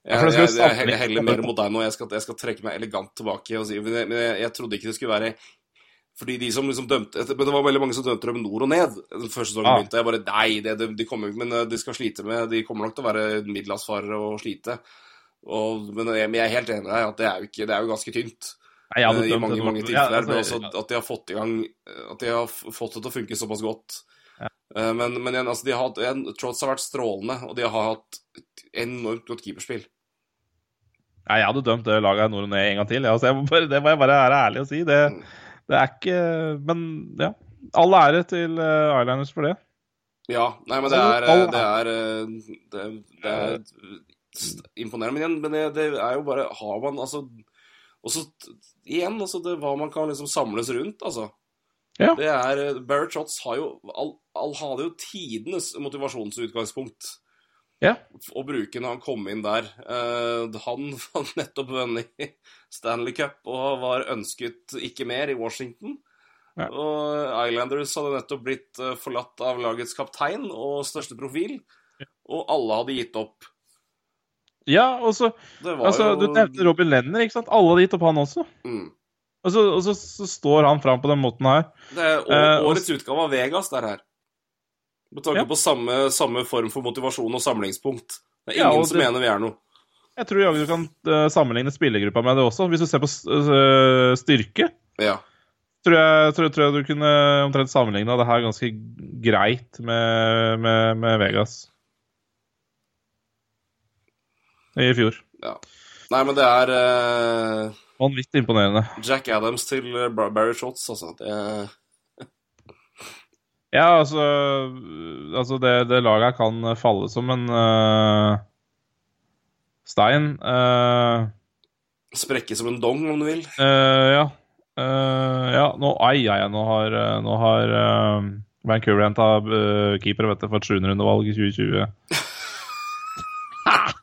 jeg, jeg, jeg, jeg heller mer mot deg nå. Jeg skal, jeg skal trekke meg elegant tilbake og si Men jeg, men jeg, jeg trodde ikke det skulle være fordi de som liksom dømte Men det var veldig mange som dømte dem nord og ned den første sesongen Ja. begynte. Jeg bare Nei, det, de, de kommer Men eh, de skal slite med De kommer nok til å være middelhavsfarere og slite. Og, men, jeg, jeg er helt enig med deg at det er jo, ikke, det er jo ganske tynt. nei, eh, I dømt mange, mange tilfeller. Ja, men altså, også at de har fått i gang At de har fått det til å funke såpass godt. Ja. Men, men igjen, altså, de har hatt en, Trots har vært strålende, og de har hatt enormt godt keeperspill. Nei, jeg hadde dømt det laget nord og ned en gang til. Altså, jeg det må jeg bare være ærlig og si. Det, Mm. Det er ikke Men ja. All ære til uh, Islanders for det. Ja, nei, men det er Det er, det er, det er imponerende. Men igjen, men det, det er jo bare Har man altså Og så igjen, altså det, hva man kan liksom samles rundt, altså. Ja. Det er eh, Barrett Shots har jo All, all hadde jo tidenes motivasjonsutgangspunkt. Ja. å bruke når han kom inn der. Eh, han var nettopp vunnet Stanley Cup og var ønsket ikke mer i Washington. Ja. Og Islanders hadde nettopp blitt eh, forlatt av lagets kaptein og største profil. Og alle hadde gitt opp. Ja, og så altså, jo Du nevnte Robin Lenner, ikke sant? Alle hadde gitt opp han også. mm. Og så, og så, så står han fram på den måten her. Det er årets uh, og- utgave av Vegas, det her. Med tanke Ja. på samme, samme form for motivasjon og samlingspunkt. Det er Ja, ingen som mener vi er noe. Jeg tror jaggu du kan eh, sammenligne spillergruppa med det også. Hvis du ser på eh, styrke, Ja. tror jeg, tror, tror jeg du kunne omtrent sammenligna det her ganske greit med, med, med Vegas. I fjor. Ja. Nei, men det er uh... Vanvittig imponerende. Jack Adams til Bar- Barry Shots, altså. Det, Ja, altså, altså det, det laget kan falle som en uh, stein. Uh, sprekke som en dong, om du vil. Uh, ja. Ja, nå Ai, ai, nå har, nå har Vancouver henta uh, keeper vet du, for et 700-rundevalg i 2020.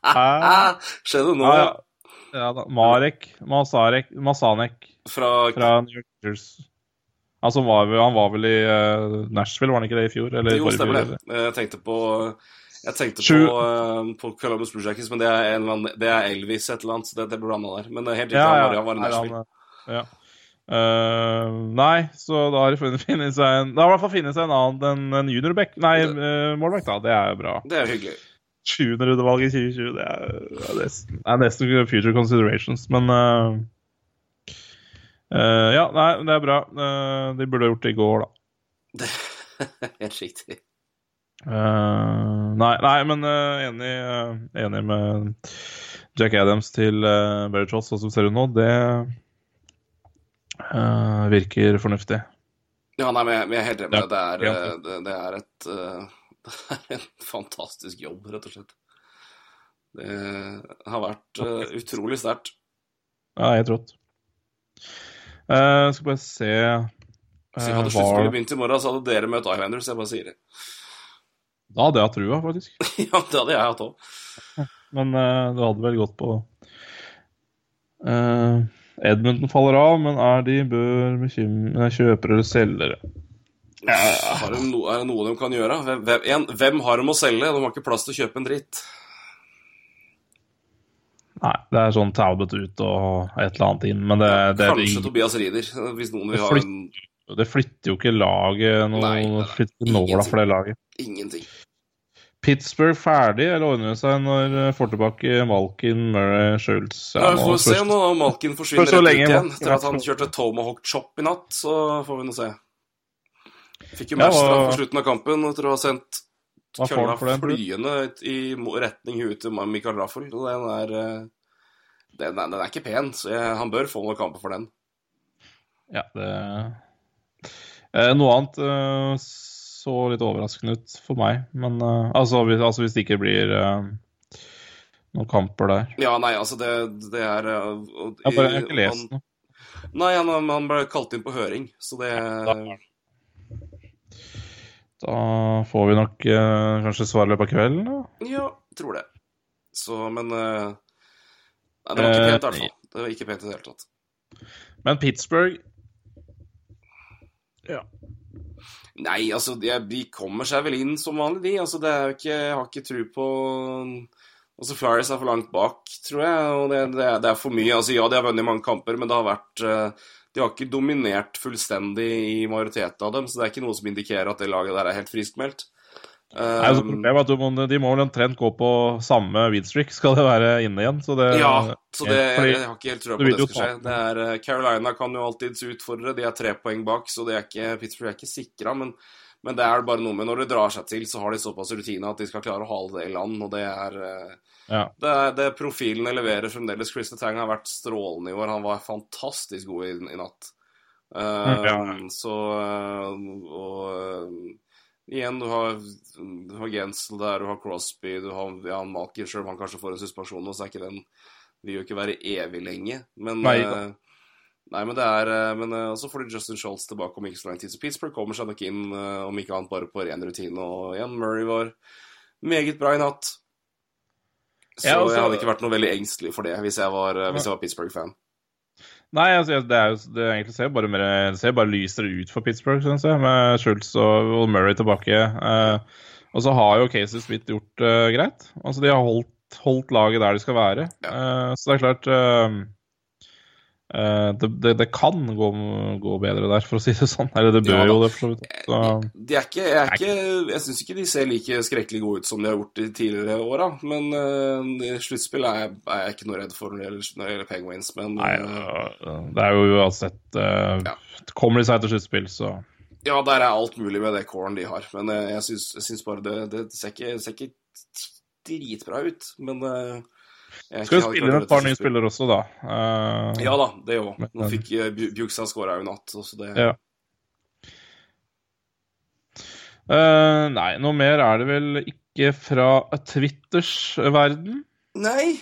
Skjer det nå Ja, ja. ja da. Marek Masarek, Masanek fra, fra New York Rangers. Altså, var, han var vel i uh, Nashville, var han ikke det i fjor? Eller Jo, stemmer det. Jeg tenkte på jeg tenkte på, uh, på Columbus Blue Jackets, men det er, annen, det er Elvis et eller annet, så det, det blanda der. Men helt riktig, Ja, ja. var, han var i Nei, Nashville. han, ja. Uh, nei, så da har det funnet, seg en Det har i hvert fall funnet seg en annen enn en juniorback. Nei, målback, da. Det er jo bra. Det er hyggelig. 700-rundevalget i 2020, det er, det er nesten future considerations, men eh, Ja, nei, det er bra. Uh, de burde ha gjort det i går, da. helt riktig. Uh, nei, nei, men enig, enig med Jack Adams til uh, Barry Tross, sånn som ser ut nå. Det virker fornuftig. Ja, nei, men jeg, er helt enig med deg. Det, er, det, det er et Det er en fantastisk jobb, rett og slett. Det har vært utrolig sterkt. Ja, helt rått. Uh, skal bare se Så eh, hadde var- sluttspillet begynt i morgen, så hadde dere møtt Islanders. Jeg bare sier det. Da hadde jeg hatt trua, faktisk. ja, det hadde jeg hatt òg. Men uh, det hadde vel gått på uh, Edmundton faller av, men er de bør bekymre kjøpere eller selgere? Har de no, er det noe de kan gjøre? Hvem, hvem, en, hvem har de å selge? De har ikke plass til å kjøpe en dritt. Nei, det er sånn Talbot ut og et eller annet inn, men det, det, er Kanskje ing- Tobias Rieder, hvis noen vil Det ha en det flytter jo ikke laget noe Nei, nei. flytter nåla for det laget. ingenting. Pittsburgh ferdig, eller ordner det seg når eh, får tilbake Malkin, Murray, Schultz Ja, vi får se nå om Malkin forsvinner rett ut igjen. Etter at han kjørte Tomahawk Chop i natt, så får vi nå se. Fikk jo Ja, matchstraff hva- på slutten av kampen etter å ha sendt kølla flyende i retning huet til Michael Raffel. Den er eh, den, er- den er ikke pen, så jeg, han bør få noen kamper for den. Ja, det eh, Noe annet eh, så litt overraskende ut for meg, men eh, altså, hvis, altså hvis det ikke blir eh, noen kamper der. Ja, nei, altså, det, det er eh, og- Jeg, bare, jeg har ikke lest noe. Nei, han, han ble kalt inn på høring, så det Da får vi nok eh, kanskje svar i løpet av kvelden, da. Ja, tror det. Så, men eh, Nei, det var ikke pent, i hvert fall. Det var ikke pent i det hele tatt. Men Pittsburgh Ja. Nei, altså, de, de kommer seg vel inn som vanlig, de. Altså, det er jo ikke Jeg har ikke tro på Altså, Flyers er for langt bak, tror jeg, og det, det, det er for mye. Altså, ja, de har vunnet mange kamper, men det har vært eh, De har ikke dominert fullstendig i majoriteten av dem, så det er ikke noe som indikerer at det laget der er helt friskmeldt. Nei, så Um, problemet at du de må vel omtrent gå på samme winstreak, skal det være inne igjen. Så det, Ja, så det, jeg, jeg har ikke helt trua på at det skal skje. Det er, eh, Carolina kan jo alltids utfordre, de er tre poeng bak, så det er ikke, Pittsburgh er ikke sikra. Men, men det er bare noe med når det drar seg til, så har de såpass rutine at de skal klare å hale det i land, og det er eh, Ja. det, det profilene leverer fremdeles. Chris Tang har vært strålende i år. Han var fantastisk god i, i natt. Uh, Ja. Så eh, Og uh, igjen, du har, du har Gensel der, du har Crosby, du har Jan Malkin, selv om han kanskje får en suspensjon nå, så er ikke den vil jo ikke være evig lenge. Men Nei, eh, da. Nei, men det er eh, Men også så får du Justin Schultz tilbake om ikke så lang tid. Så Pittsburgh kommer seg nok inn, eh, om ikke annet bare på ren rutine. Og igjen, Murray var meget bra i natt. Så Ja, altså- jeg hadde ikke vært noe veldig engstelig for det hvis jeg var, eh, var Pittsburgh-fan. Nei, altså, det er jo det er egentlig ser bare, mer, ser bare lysere ut for Pittsburgh, synes jeg, med Schultz og, Murray tilbake. Uh, og så har jo Casey Smith gjort uh, greit. Altså, de har holdt, holdt laget der de skal være. Eh, så det er klart eh, eh, det, det, det kan gå, gå bedre der, for å si det sånn. Eller det bør Ja jo det, for så vidt. Så, De er ikke, jeg er ikke, jeg syns ikke de ser like skrekkelig gode ut som de har gjort de tidligere åra. Men uh, sluttspill er, er jeg ikke noe redd for når det gjelder, når det gjelder Penguins. Men nei, eh, det er jo uansett uh, Ja. Kommer de seg til sluttspill, så ja, der er alt mulig med det coren de har. Men uh, jeg syns, bare det, det ser, ikke, ser ikke dritbra ut. Men eh, jeg skal jo spille et par nye spillere også, da. Uh, Ja da, det òg. Nå fikk uh, Bjugsa skåra jo i natt. Så det, Ja. uh, nei, noe mer er det vel ikke fra Twitters verden. Nei.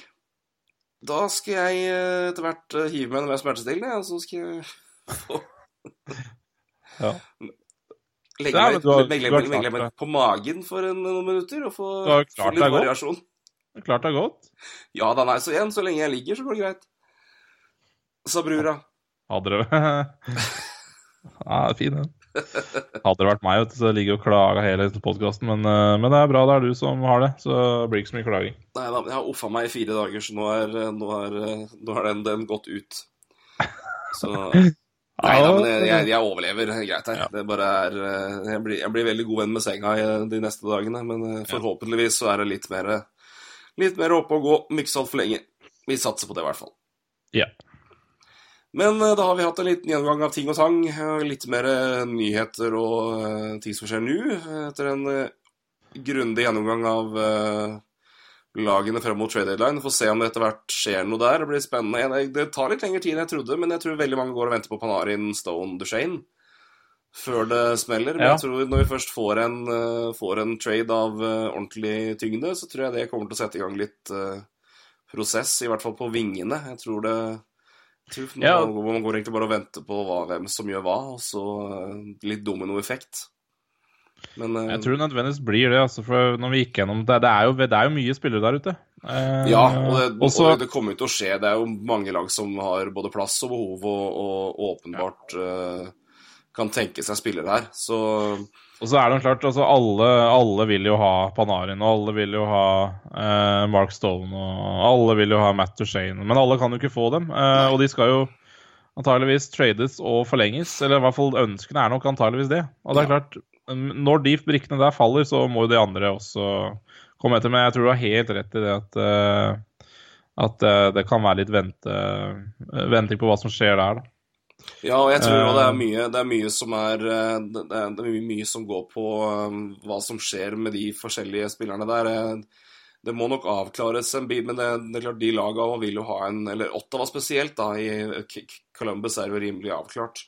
Da skal jeg eh, etter hvert eh, hive meg en mer smertestillende, og så skal jeg Ja. Legge meg, legge meg, legge meg på magen for en, noen minutter og få, få litt variasjon. Det er Klart det er godt. Ja da, nei, så igjen, så lenge jeg ligger, så går det greit. Sa brura. Hadde det Ja, det fin den. Hadde det vært meg, vet du, så jeg ligger og klager hele podkasten. Men, eh, men det er bra det er du som har det, så det blir ikke så mye klaging. Nei da, jeg har offa meg i fire dager, så nå er, nå er, nå er den, den gått ut. Så Nei da, men jeg, jeg, jeg overlever greit her. Det bare er eh, jeg blir, jeg blir veldig god venn med senga de neste dagene, men eh, forhåpentligvis så er det litt mer Litt mer oppe og gå, om ikke så altfor lenge. Vi satser på det, i hvert fall. Ja. Men eh, da har vi hatt en liten gjennomgang av ting og tang. eh, Litt mer eh, nyheter og ting som skjer nå. Etter en grundig gjennomgang av lagene frem mot trade deadline. Får se om det etter hvert skjer noe der. Det blir spennende. Det- Det tar litt lengre tid enn jeg trodde, men jeg tror veldig mange går og venter på Panarin, Stone, Duchene før det smeller. Men Ja. jeg tror når vi først får en, eh, får en trade av eh, ordentlig tyngde, så tror jeg det kommer til å sette i gang litt eh, prosess, i hvert fall på vingene. Jeg tror det jeg tror Ja. man, går egentlig bare og venter på hva, hvem som gjør hva, og så litt dominoeffekt. Men Jeg tror det nødvendigvis blir det, altså, for når vi gikk gjennom det, det, er jo, det er jo mye spillere der ute. Ja, og det, også- og det kommer jo til å skje. Det er jo mange lag som har både plass og behov, og, og åpenbart eh, kan tenke seg spillere her. Så Og så er det klart, altså alle, alle vil jo ha Panarin, og alle vil jo ha eh, Mark Stone, og alle vil jo ha Matt Duchene. Men alle kan jo ikke få dem, eh, og de skal jo antageligvis trades og forlenges. Eller i hvert fall ønskene er nok antageligvis det. Og det er klart, mm, når de brikkene der faller, så må jo de andre også komme etter. Men jeg tror du har helt rett i det at, eh, at eh, det kan være litt vente, venting på hva som skjer der, da. Ja, og jeg tror jo det er Eh. mye, det er mye som er eh, Det er, det er mye, som går på um, hva som skjer med de forskjellige spillerne der. Eh, Det må nok avklares en bit, men det, det er klart de lagene vil jo ha en Eller Ottawa spesielt, da. I Columbus er jo rimelig avklart.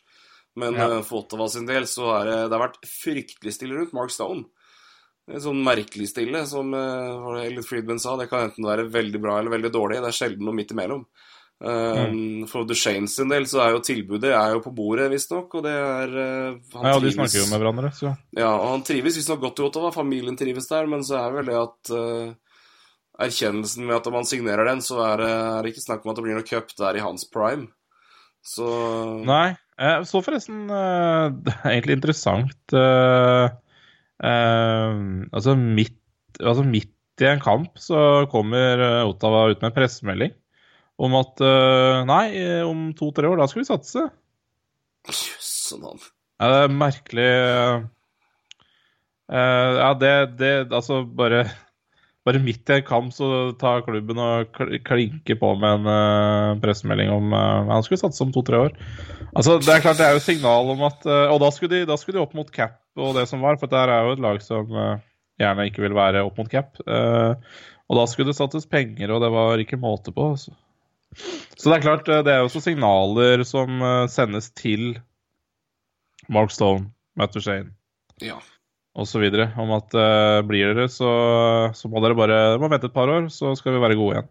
Men Ja. for Ottawa sin del så er det Det har vært fryktelig stille rundt Mark Stone. Er Sånn merkelig stille, som uh, Elliot Friedman sa. Det kan enten være veldig bra eller veldig dårlig. Det er sjelden noe midt imellom. Um, For Duchene sin del så er jo tilbudet er jo på bordet, visstnok, og det er han Ja, de snakker jo med hverandre, så Ja, og han trives visstnok godt i Ottawa, familien trives der, men så er vel det at uh, erkjennelsen med at om han signerer den, så er er det ikke snakk om at det blir noe cup der i hans prime. Så Nei. Jeg så forresten uh, Det er egentlig interessant uh, eh, Altså midt, altså midt i en kamp så kommer eh, Ottawa ut med en pressemelding om at eh, Nei, eh, om to-tre år, da skal vi satse. Jøsse navn. Ja, det er merkelig eh, Ja, det, det Altså, bare bare midt i en kamp så tar klubben og klinker på med en pressemelding om uh, han skulle satse om to-tre år. Altså, Det er klart det er jo signal om at Og da skulle, de, da skulle de opp mot cap og det som var, for det her er jo et lag som gjerne ikke vil være opp mot cap. Og da skulle det satses penger, og det var ikke måte på. Altså. Så det er klart, eh, det er jo også signaler som eh, sendes til Mark Stone, Matt Duchene Ja. osv. om at uh, blir dere, så, så må dere bare må vente et par år, så skal vi være gode igjen.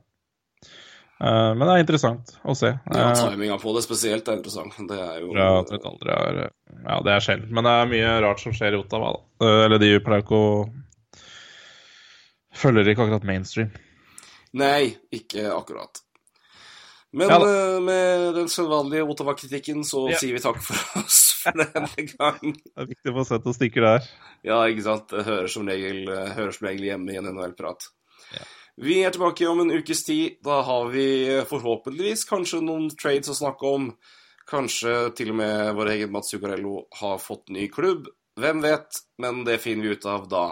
Uh, men det er interessant å se. ja Timinga på det spesielt er interessant. Det er jo aldri er, ja, det er sjelden. Men det er mye rart som skjer i Ottawa. Da. Eller de pleier ikke å Følger ikke akkurat mainstream. Nei, ikke akkurat. Men Ja eh, med den sedvanlige Ottawa-kritikken så Ja. sier vi takk for oss for denne gang. Det er viktig å få sett noen stikker der. Ja, ikke sant. Det hører som regel, eh, hører som regel hjemme i en NHL-prat. Vi er tilbake om en ukes tid. Da har vi eh, forhåpentligvis kanskje noen trades å snakke om. Kanskje til og med vår egen Mats Zuccarello har fått ny klubb. Hvem vet? Men det finner vi ut av da.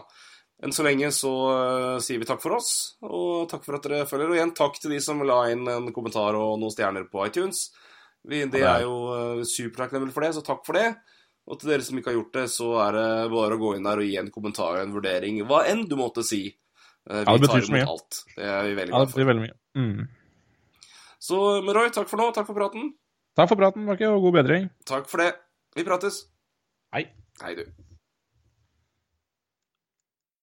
Enn så lenge så eh, sier vi takk for oss, og takk for at dere følger. Og igjen takk til de som la inn en kommentar og noen stjerner på iTunes. Vi, det er- jo uh, supertakknemlig for det, så takk for det. Og til dere som ikke har gjort det, så er det bare å gå inn der og gi en kommentar og en vurdering. Hva enn du måtte si. Eh, Vi Ja, det betyr så mye. alt. Det er vi veldig Ja, glad det betyr veldig mye. Mm. Så men Roy, takk for nå. Takk for praten. Takk for praten, Marke, og god bedring. Takk for det. Vi prates. Hei. Hei, du.